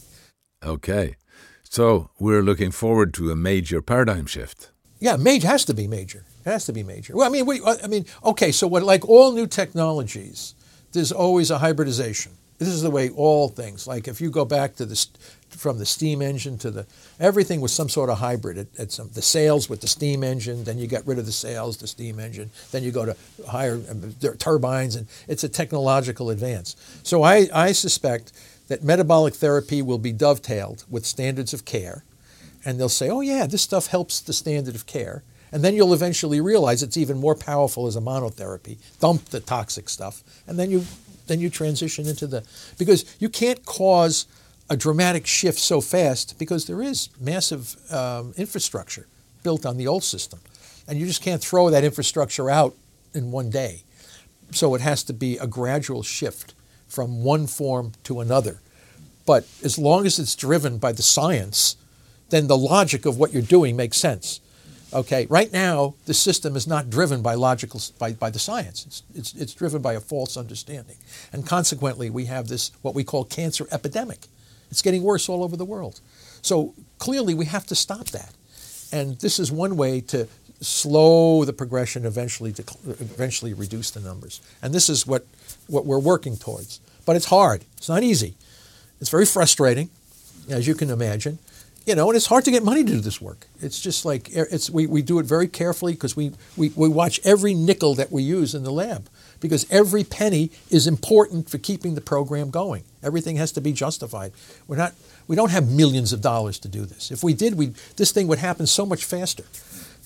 Okay. So we're looking forward to a major paradigm shift. Yeah, major has to be major. It has to be major. Well, I mean, we, I mean, okay. So what? Like all new technologies, there's always a hybridization. This is the way all things. Like if you go back to the from the steam engine to the everything was some sort of hybrid. It, it's some, the sails with the steam engine, then you get rid of the sails, the steam engine, then you go to higher um, turbines, and it's a technological advance. So I, I suspect that metabolic therapy will be dovetailed with standards of care. And they'll say, oh, yeah, this stuff helps the standard of care. And then you'll eventually realize it's even more powerful as a monotherapy. Dump the toxic stuff. And then you, then you transition into the, because you can't cause a dramatic shift so fast because there is massive um, infrastructure built on the old system. And you just can't throw that infrastructure out in one day. So it has to be a gradual shift from one form to another. But as long as it's driven by the science, then the logic of what you're doing makes sense. Okay, right now the system is not driven by logical by, by the science. It's, it's, it's driven by a false understanding, and consequently we have this what we call cancer epidemic. It's getting worse all over the world. So clearly we have to stop that, and this is one way to slow the progression, eventually to eventually reduce the numbers. And this is what what we're working towards. But it's hard. It's not easy. It's very frustrating, as you can imagine you know, and it's hard to get money to do this work. It's just like it's we, we do it very carefully because we, we, we watch every nickel that we use in the lab because every penny is important for keeping the program going. Everything has to be justified. We're not we don't have millions of dollars to do this. If we did, we this thing would happen so much faster.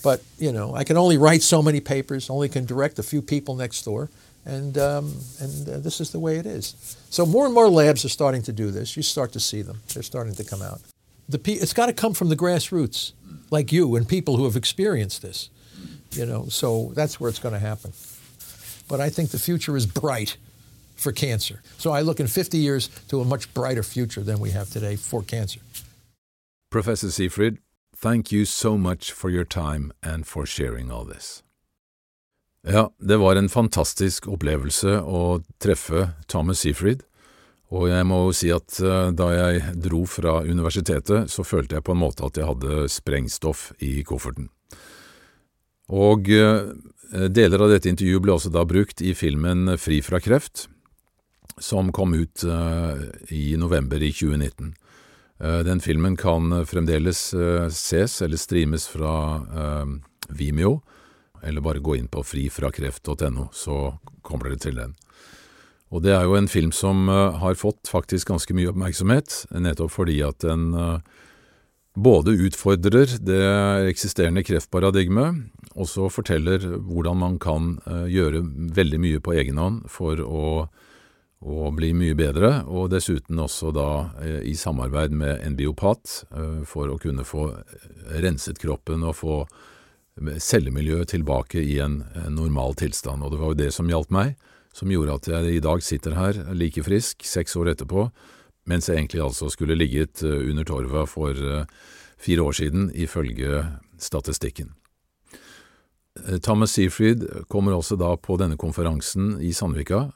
But you know, I can only write so many papers, only can direct a few people next door, and um, and uh, this is the way it is. So more and more labs are starting to do this. You start to see them; they're starting to come out the it's got to come from the grassroots, like you and people who have experienced this. You know, so that's where it's going to happen. But I think the future is bright for cancer. So I look in 50 years to a much brighter future than we have today for cancer. Professor Seyfried, thank you so much for your time and for sharing all this. Ja, det var en fantastisk opplevelse å treffe Thomas Seyfried. Og jeg må jo si at uh, da jeg dro fra universitetet, så følte jeg på en måte at jeg hadde sprengstoff i kofferten. Og uh, deler av dette intervjuet ble også da brukt i filmen Fri fra kreft, som kom ut uh, i november i 2019. Den filmen kan fremdeles ses eller streames fra Vimeo, eller bare gå inn på frifrakreft.no, så kommer dere til den. Og det er jo en film som uh, har fått faktisk ganske mye oppmerksomhet, nettopp fordi at den uh, både utfordrer det eksisterende kreftparadigmet, og så forteller hvordan man kan uh, gjøre veldig mye på egen hånd for å, å, bli mye bedre, og dessuten også da i samarbeid med en biopat for å kunne få renset kroppen og få cellemiljøet tilbake i en normal tilstand. Og det var jo det som hjalp meg som gjorde at jeg i dag sitter her like frisk, seks år etterpå, mens jeg egentlig altså skulle ligget eh, under torva for eh, fire år siden, ifølge statistikken. Eh, Thomas Seafried kommer også da på denne konferansen i Sandvika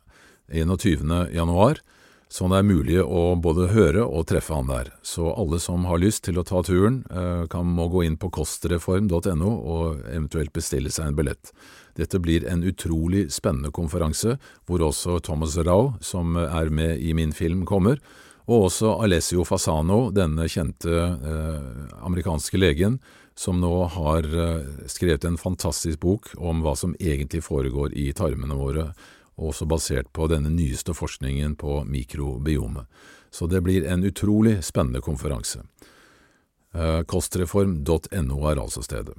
21. januar, så det er mulig å både høre og treffe han der. Så alle som har lyst til å ta turen, kan må gå inn på kostreform.no og eventuelt bestille seg en billett. Dette blir en utrolig spennende konferanse, hvor også Thomas Rau, som er med i min film, kommer, og også Alessio Fasano, denne kjente eh, amerikanske legen, som nå har eh, skrevet en fantastisk bok om hva som egentlig foregår i tarmene våre, også basert på denne nyeste forskningen på mikrobiomet. Så det blir en utrolig spennende konferanse. Eh, kostreform.no er altså stedet.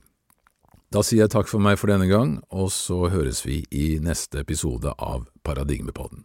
Da sier jeg takk for meg for denne gang, og så høres vi i neste episode av Paradigmepodden.